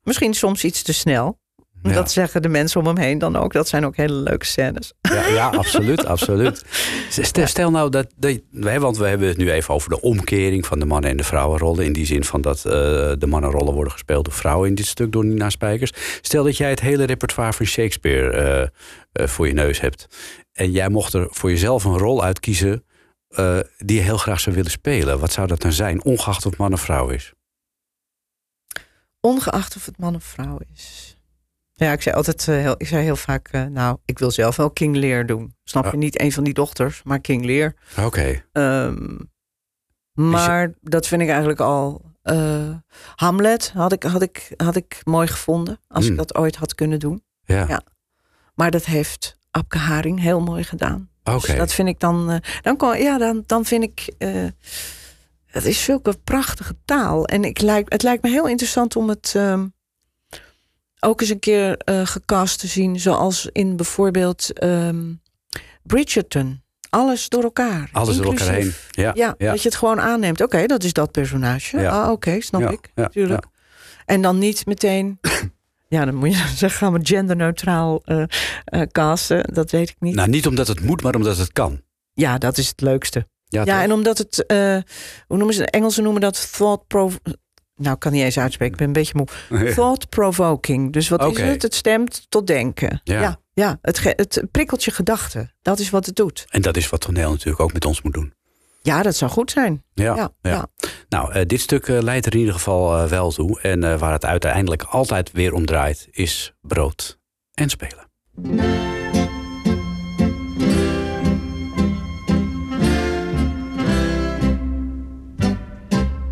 Misschien soms iets te snel. Ja. Dat zeggen de mensen om hem heen dan ook. Dat zijn ook hele leuke scènes. Ja, ja absoluut, absoluut. Stel, nou dat, dat want we hebben het nu even over de omkering van de mannen- en de vrouwenrollen. In die zin van dat eh, de mannenrollen worden gespeeld door vrouwen in dit stuk door Nina Spijkers. Stel dat jij het hele repertoire van Shakespeare eh, eh, voor je neus hebt. En jij mocht er voor jezelf een rol uitkiezen die je heel graag zou willen spelen. Wat zou dat dan zijn, ongeacht of het man of vrouw is? Ongeacht of het man of vrouw is. Ja, ik zei altijd eh, heel, ik zei heel vaak, eh, nou, ik wil zelf wel King Lear doen. Snap je? Ah. Niet een van die dochters, maar King Lear. Oké. Ehm, maar dat vind ik eigenlijk al. eh, Hamlet had ik, had, ik, had ik mooi gevonden. Als Hmm. ik dat ooit had kunnen doen. Ja, Ja. Maar dat heeft Abke Haring heel mooi gedaan. oké. Dus dat vind ik dan. dan, kon, ja, dan, dan vind ik. het is zulke prachtige taal. En ik lijk, het lijkt me heel interessant om het ehm, ook eens een keer eh gecast te zien. Zoals in bijvoorbeeld ehm, Bridgerton. Alles door elkaar. Alles door elkaar heen. Ja, Ja, ja. dat je het gewoon aanneemt. Oké, dat is dat personage. Ja. Ah, oké, snap ik. ja, Tuurlijk. En dan niet meteen. Ja, dan moet je zeggen, gaan we genderneutraal eh, casten. Dat weet ik niet. Nou, niet omdat het moet, maar omdat het kan. Ja, dat is het leukste. Ja, Ja, en omdat het, hoe noemen ze? Engelsen noemen dat thought prov Nou, ik kan niet eens uitspreken, ik ben een beetje moe. Thought provoking. Dus wat Oké. is het? Het stemt tot denken. Ja. ja, ja, het, het prikkelt je gedachten. Dat is wat het doet. En dat is wat toneel natuurlijk ook met ons moet doen. Ja, dat zou goed zijn. Ja, Ja, ja. ja. Nou, eh, dit stuk eh, leidt er in ieder geval eh, wel toe. En waar het uiteindelijk altijd weer om draait, is brood en spelen.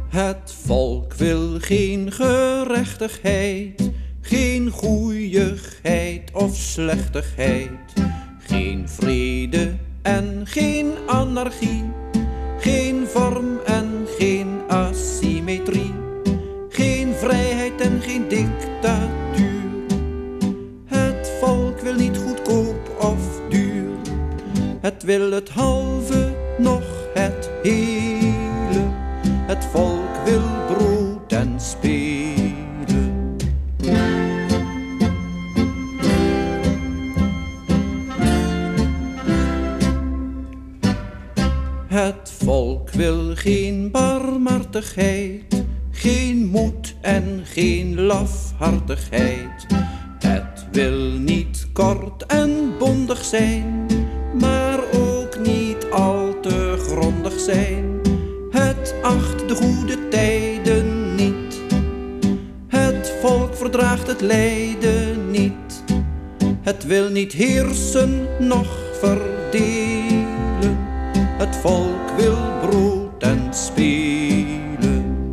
Het volk wil geen gerechtigheid, geen goeieheid of slechtigheid, geen vrede en geen anarchie, geen vorm en geen asymmetrie, geen vrijheid en geen dictatuur. Het volk wil niet goedkoop of duur, het wil het halve nog het hele. Het volk wil en spelen. Het volk wil geen barmhartigheid, geen moed en geen lafhartigheid. Het wil niet kort en bondig zijn, maar ook niet al te grondig zijn. Het acht de goede. Het volk verdraagt het lijden niet. Het wil niet heersen, noch verdelen. Het volk wil brood en spelen.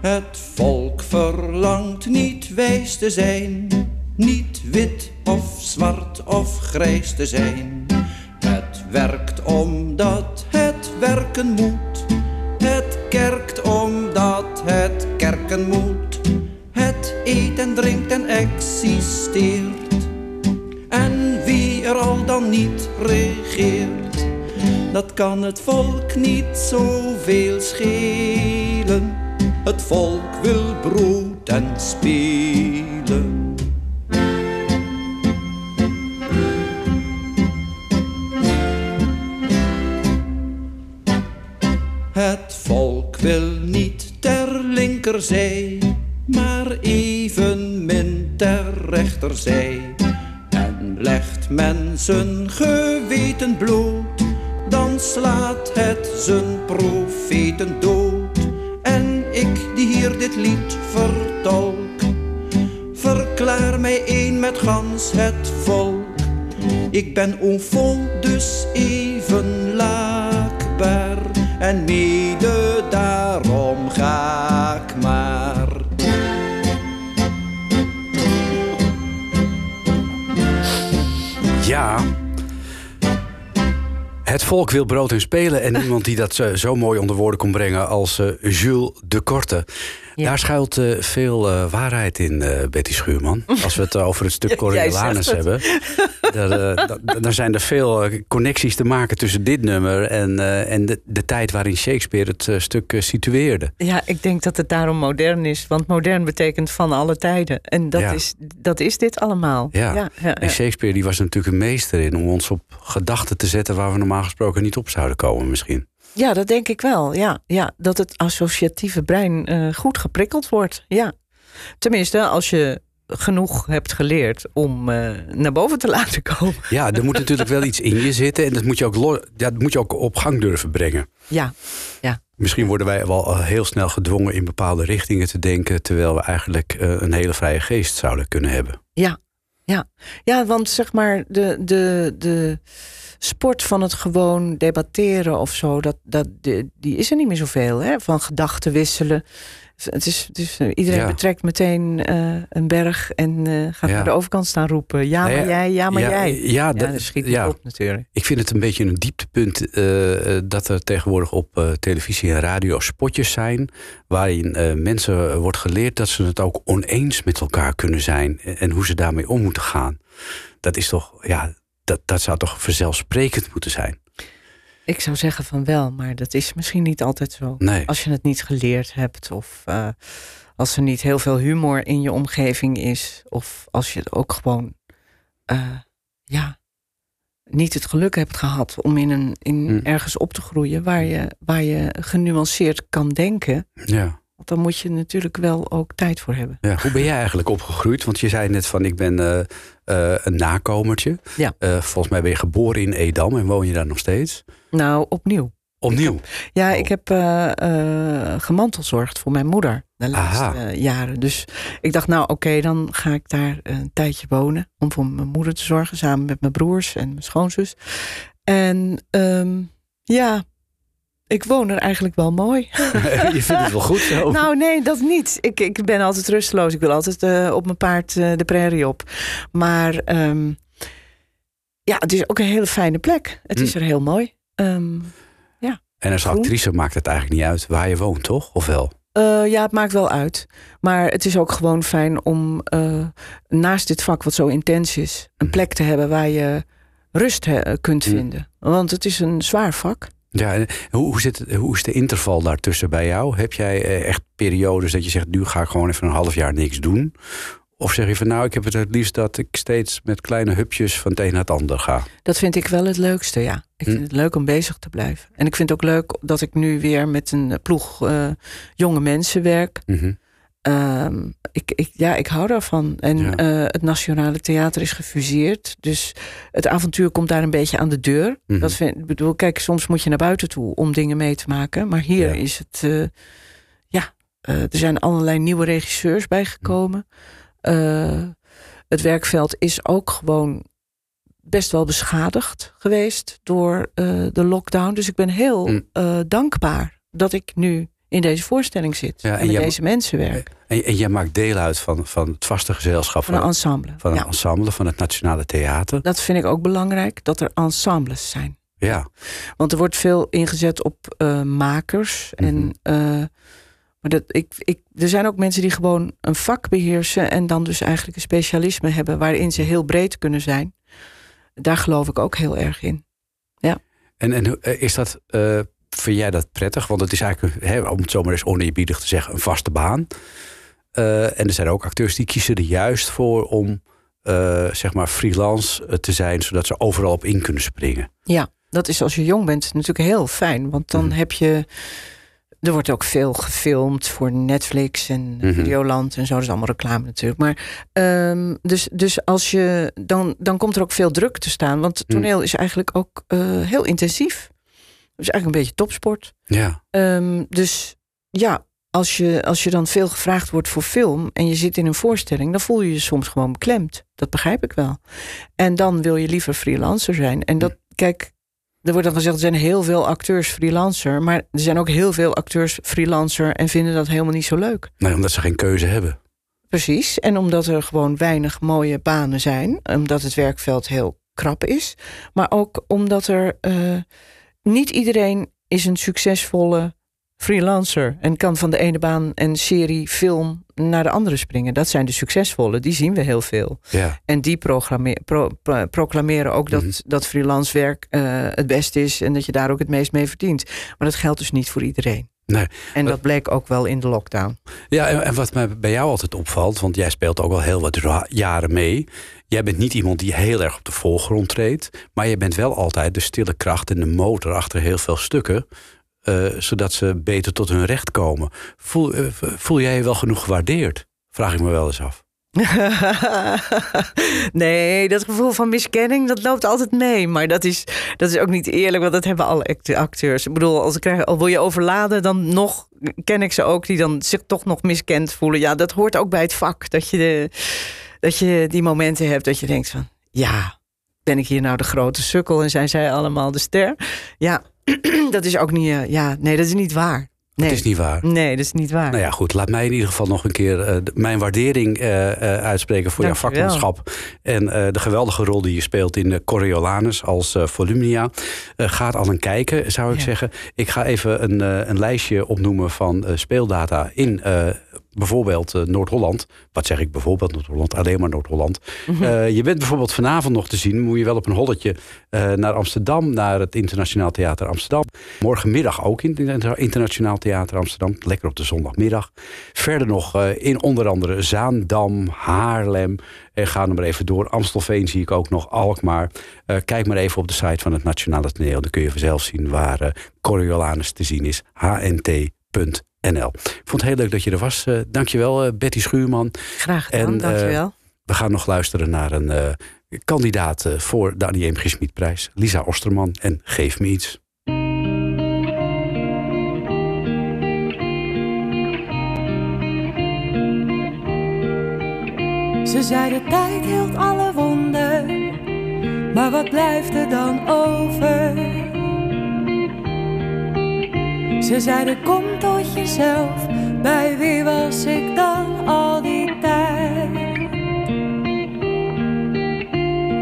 Het volk verlangt niet wijs te zijn, niet wit of zwart of grijs te zijn. Het volk niet zoveel schelen. Volk wil brood en spelen. En iemand die dat eh, zo mooi onder woorden kon brengen als eh, Jules de Korte. Daar schuilt eh, veel waarheid in, Betty Schuurman. Als we het over het stuk Coriolanus hebben. daar, eh, zijn er veel eh, connecties te maken tussen dit nummer... en, eh, en de, de tijd waarin Shakespeare het stuk situeerde. Ja, ik denk dat het daarom modern is. Want modern betekent van alle tijden. En dat, Ja. is, dat is dit allemaal. Ja. ja, ja, En. Shakespeare die was er natuurlijk een meester in... om ons op gedachten te zetten waar we normaal gesproken niet op zouden komen misschien. Ja, dat denk ik wel. Ja, ja dat het associatieve brein goed geprikkeld wordt. Ja. Tenminste, als je genoeg hebt geleerd om eh, naar boven te laten komen. Ja, er moet natuurlijk wel iets in je zitten... en dat moet je ook, dat moet je ook op gang durven brengen. Ja, ja. Misschien worden wij wel al heel snel gedwongen in bepaalde richtingen te denken, terwijl we eigenlijk eh, een hele vrije geest zouden kunnen hebben. Ja, ja. ja want zeg maar, de, de, de sport van het gewoon debatteren of zo, dat, dat, die, die is er niet meer zoveel. Hè? Van gedachten wisselen. Het is, het is, eh, iedereen Ja. betrekt meteen eh, een berg en eh, gaat Ja. naar de overkant staan roepen. Ja, Nee, maar jij, ja, maar ja, jij. ja, dat- dat schiet ja. op natuurlijk. Ik vind het een beetje een dieptepunt dat er tegenwoordig op televisie en radio spotjes zijn. waarin mensen wordt geleerd dat ze het ook oneens met elkaar kunnen zijn. en en hoe ze daarmee om moeten gaan. Dat is toch, ja, dat, dat zou toch vanzelfsprekend moeten zijn. Ik zou zeggen van wel, maar dat is misschien niet altijd zo. Nee. Als je het niet geleerd hebt of eh, als er niet heel veel humor in je omgeving is. Of als je ook gewoon eh, ja, niet het geluk hebt gehad om in een, in Hm. ergens op te groeien waar je, waar je genuanceerd kan denken. Ja. Dan moet je natuurlijk wel ook tijd voor hebben. Ja, hoe ben jij eigenlijk opgegroeid? Want je zei net van ik ben eh, eh, een nakomertje. Ja. Eh, volgens mij ben je geboren in Edam en woon je daar nog steeds. Nou, opnieuw. Opnieuw? Ja, ik heb uh, uh, gemantelzorgd voor mijn moeder de laatste jaren. Dus ik dacht, nou oké, dan ga ik daar een tijdje wonen. Om voor mijn moeder te zorgen, samen met mijn broers en mijn schoonzus. En um, ja, ik woon er eigenlijk wel mooi. Je vindt het wel goed zo? nou, nee, dat niet. Ik, ik ben altijd rusteloos. Ik wil altijd uh, op mijn paard uh, de prairie op. Maar um, ja, het is ook een hele fijne plek. Het is Hm. er heel mooi. Um, ja. En als Groen. actrice maakt het eigenlijk niet uit waar je woont, toch? Of wel? Uh, ja, het maakt wel uit. Maar het is ook gewoon fijn om naast dit vak, wat zo intens is, een plek te hebben waar je rust he- kunt Hm. vinden. Want het is een zwaar vak. Ja, en hoe, hoe, zit het, hoe is de interval daartussen bij jou? Heb jij eh, echt periodes dat je zegt, nu ga ik gewoon even een half jaar niks doen? Of zeg je van nou, ik heb het het liefst dat ik steeds met kleine hupjes van het een naar het ander ga? Dat vind ik wel het leukste, ja. Ik Hm. vind het leuk om bezig te blijven. En ik vind het ook leuk dat ik nu weer met een ploeg uh, jonge mensen werk. Mhm. Um, ik, ik, ja, ik hou daarvan. En Ja. uh, het Nationale Theater is gefuseerd. Dus het avontuur komt daar een beetje aan de deur. Mhm. Dat vind, bedoel, kijk, soms moet je naar buiten toe om dingen mee te maken. Maar hier Ja. is het. Uh, ja, uh, er zijn allerlei nieuwe regisseurs bijgekomen. Uh, het werkveld is ook gewoon best wel beschadigd geweest door de lockdown. Dus ik ben heel Mm. uh, dankbaar dat ik nu in deze voorstelling zit. Ja, en, en met deze mensen werk. En, en jij maakt deel uit van, van het vaste gezelschap Van een ensemble. van een ja. ensemble van het Nationale Theater. Dat vind ik ook belangrijk, dat er ensembles zijn. Ja, Want er wordt veel ingezet op uh, makers. Mhm. En, uh, maar dat, ik, ik, er zijn ook mensen die gewoon een vak beheersen... en dan dus eigenlijk een specialisme hebben... waarin ze heel breed kunnen zijn. Daar geloof ik ook heel erg in. en, en hoe- eh, is dat, eh, vind jij dat prettig? Want het is eigenlijk, hè, om het zomaar eens oneerbiedig te zeggen, een vaste baan. Eh, en er zijn ook acteurs die kiezen er juist voor om eh, zeg maar freelance eh, te zijn, zodat ze overal op in kunnen springen. Ja, dat is als je jong bent natuurlijk heel fijn. Want dan Mhm. heb je... Er wordt ook veel gefilmd voor Netflix en Mhm. Videoland en zo. Dat is allemaal reclame natuurlijk. Maar ehm, dus, dus als je... Dan, dan komt er ook veel druk te staan. Want Mhm. toneel is eigenlijk ook heel intensief. Is eigenlijk een beetje topsport. Ja, Ehm, dus ja, als je, als je dan veel gevraagd wordt voor film en je zit in een voorstelling, dan voel je je soms gewoon beklemd. Dat begrijp ik wel. En dan wil je liever freelancer zijn. En dat, kijk, er wordt dan gezegd, er zijn heel veel acteurs freelancer, maar er zijn ook heel veel acteurs freelancer en vinden dat helemaal niet zo leuk. nee, omdat ze geen keuze hebben. Precies. En omdat er gewoon weinig mooie banen zijn. Omdat het werkveld heel krap is. Maar ook omdat er eh, niet iedereen is een succesvolle freelancer. En kan van de ene baan en serie, film naar de andere springen. Dat zijn de succesvolle. Die zien we heel veel. Ja, En die programme- pro- pro- proclameren ook dat, Mhm. dat freelance werk eh, het beste is. En dat je daar ook het meest mee verdient. Maar dat geldt dus niet voor iedereen. nee. En Wat- dat bleek ook wel in de lockdown. Ja, en, en wat mij bij jou altijd opvalt, want jij speelt ook al heel wat jaren mee. Jij bent niet iemand die heel erg op de voorgrond treedt, maar je bent wel altijd de stille kracht en de motor achter heel veel stukken. eh, zodat ze beter tot hun recht komen. Voel, eh, voel jij je wel genoeg gewaardeerd? Vraag ik me wel eens af. nee, dat gevoel van miskenning, dat loopt altijd mee. Maar dat is, dat is ook niet eerlijk, want dat hebben alle act- acteurs. Ik bedoel, als ik krijg, al wil je overladen, dan nog ken ik ze ook die dan zich toch nog miskend voelen. Ja, dat hoort ook bij het vak. Dat je, de, dat je die momenten hebt dat je denkt van, ja, ben ik hier nou de grote sukkel en zijn zij allemaal de ster? Ja, dat is ook niet, eh, ja, nee, dat is niet waar. Nee, Het is niet waar. nee dat is niet waar. Nou ja, goed. Laat mij in ieder geval nog een keer eh, mijn waardering eh, uitspreken voor jouw Dank vakmanschap. En de geweldige rol die je speelt in de Coriolanus als Volumnia. Gaat al een kijken, zou ik Ja. zeggen. Ik ga even een, een lijstje opnoemen van speeldata in bijvoorbeeld eh, Noord-Holland. Wat zeg ik bijvoorbeeld Noord-Holland? Alleen maar Noord-Holland. Mhm. Eh, je bent bijvoorbeeld vanavond nog te zien. Moet je wel op een holletje eh, naar Amsterdam, naar het Internationaal Theater Amsterdam. Morgenmiddag ook in het Internationaal Theater Amsterdam. Lekker op de zondagmiddag. Verder nog in onder andere Zaandam, Haarlem. En ga nog maar even door. Amstelveen zie ik ook nog, Alkmaar. Kijk maar even op de site van het Nationale Toneel. Dan kun je vanzelf zien waar Coriolanus te zien is. NL. Ik vond het heel leuk dat je er was. Uh, dankjewel, eh, uh, Betty Schuurman. Graag gedaan, en, uh, dankjewel. We gaan nog luisteren naar een kandidaat voor de Annie M. Schmidprijs. Lisa Osterman en Geef Me Iets. Ze zei de tijd hield alle wonden, maar wat blijft er dan over? Ze zeiden kom tot jezelf, bij wie was ik dan al die tijd?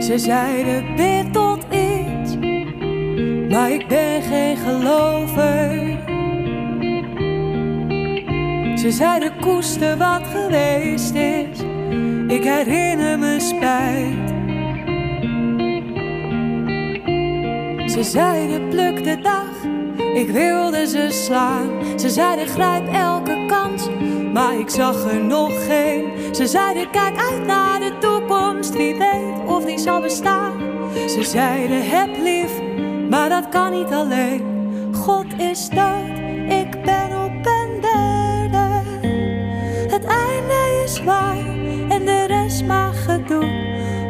Ze zeiden bid tot iets, maar ik ben geen gelover. Ze zeiden koester wat geweest is, ik herinner me spijt. Ze zeiden pluk de dag, ik wilde ze slaan. Ze zeiden grijp elke kans, maar ik zag er nog geen. Ze zeiden kijk uit naar de toekomst, wie weet of die zal bestaan. Ze zeiden heb lief, maar dat kan niet alleen. God is dood, ik ben op een derde. Het einde is waar en de rest maar gedoe.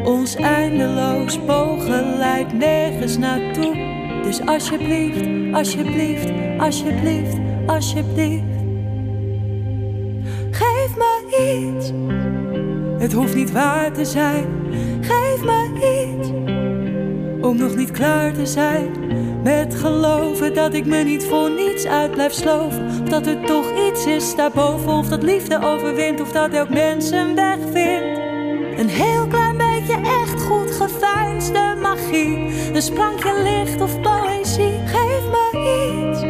Ons eindeloos pogen leidt nergens naartoe. Dus alsjeblieft, alsjeblieft, alsjeblieft, alsjeblieft. Geef me iets. Het hoeft niet waar te zijn. Geef me iets. Om nog niet klaar te zijn. Met geloven dat ik me niet voor niets uit blijf sloven. Of dat er toch iets is daarboven. Of dat liefde overwint. Of dat elk mens een weg vindt. Een heel klein beetje echt goed geveinsde magie. Een sprankje licht of poëzie. Geef me iets.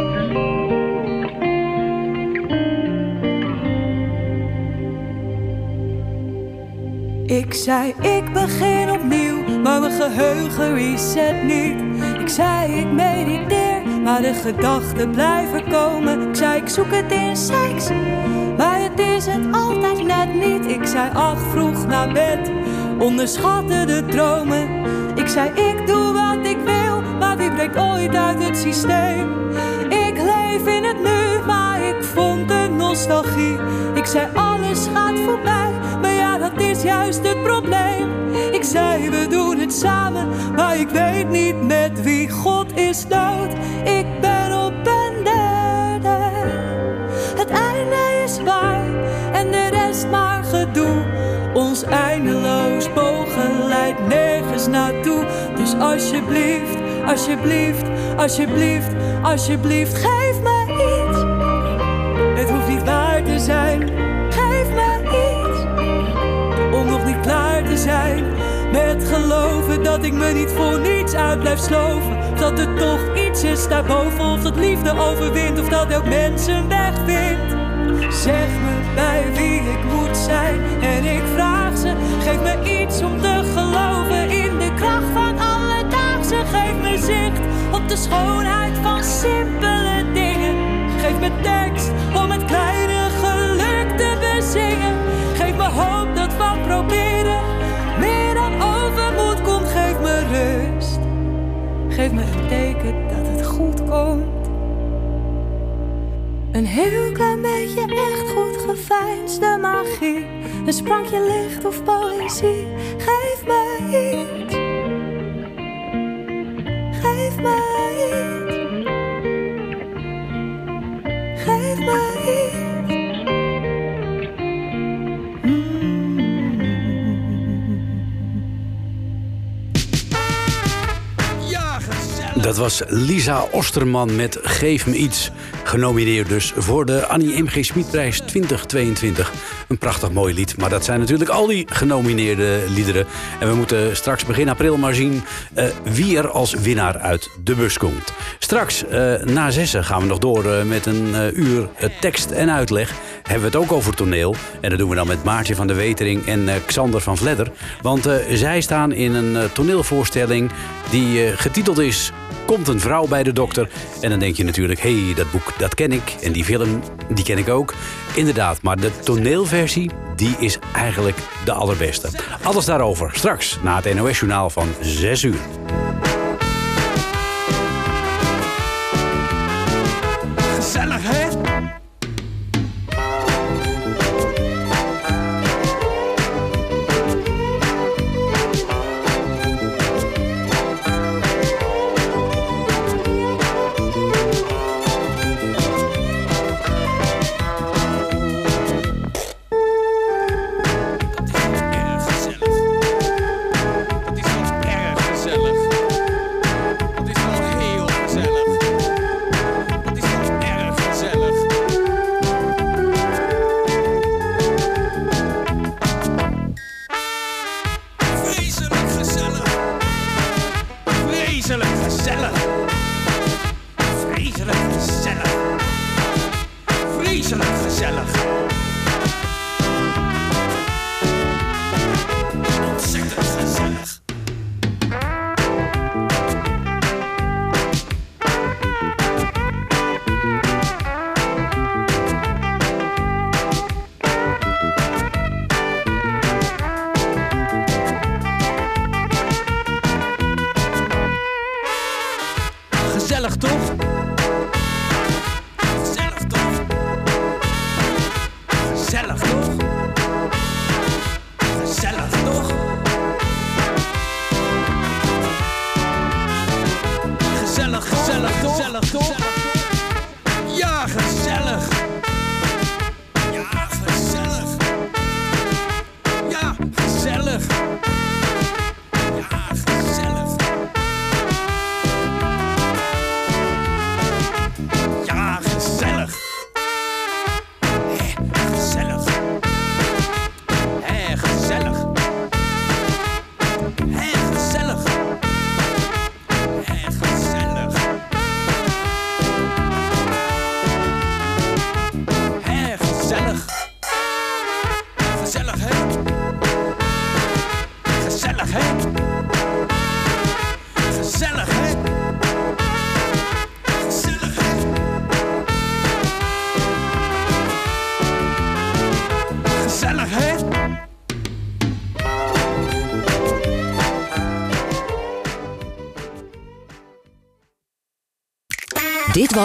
Ik zei ik begin opnieuw, maar mijn geheugen reset niet. Ik zei ik mediteer, maar de gedachten blijven komen. Ik zei ik zoek het in seks, maar het is het altijd net niet. Ik zei ach vroeg naar bed, onderschatte de dromen. Ik zei ik doe wat ik wil, maar wie breekt ooit uit het systeem? Ik leef in het nu, maar ik vond de nostalgie. Ik zei alles gaat voorbij, maar ja dat is juist het probleem. Ik zei we doen het samen, maar ik weet niet met wie. God is dood, ik ben op een derde. Het einde is waar en de rest maar gedoe. Ons eindeloos bogen leidt nergens naartoe. Dus alsjeblieft, alsjeblieft, alsjeblieft, alsjeblieft, geef me iets. Het hoeft niet waar te zijn, geef me iets. Om nog niet klaar te zijn met geloven dat ik me niet voor niets uit blijf sloven. Dat er toch iets is daarboven, of dat liefde overwint, of dat elk mens een weg vindt. Zeg me bij wie ik moet zijn en ik vraag ze. Geef me iets om te geloven in de kracht van alledaagse. Geef me zicht op de schoonheid van simpele dingen. Geef me tekst om het kleine geluk te bezingen. Geef me hoop dat van proberen meer dan overmoed komt. Geef me rust. Geef me een teken dat het goed komt. Een heel klein beetje echt goed geveinsde magie. Een sprankje licht of poëzie. Geef me iets. Geef me Dat was Lisa Osterman met Geef me iets. Genomineerd dus voor de Annie M.G. Smitprijs 2022. Een prachtig mooi lied. Maar dat zijn natuurlijk al die genomineerde liederen. En we moeten straks begin april maar zien eh, wie er als winnaar uit de bus komt. Straks eh, na zessen gaan we nog door eh, met een uur tekst en uitleg. Hebben we het ook over toneel. En dat doen we dan met Maartje van der Wetering en Xander van Vledder. Want zij staan in een toneelvoorstelling die getiteld is komt een vrouw bij de dokter. En dan denk je natuurlijk, hé, hey, dat boek, dat ken ik. En die film, die ken ik ook. Inderdaad, maar de toneelversie, die is eigenlijk de allerbeste. Alles daarover straks na het NOS-journaal van 6 uur.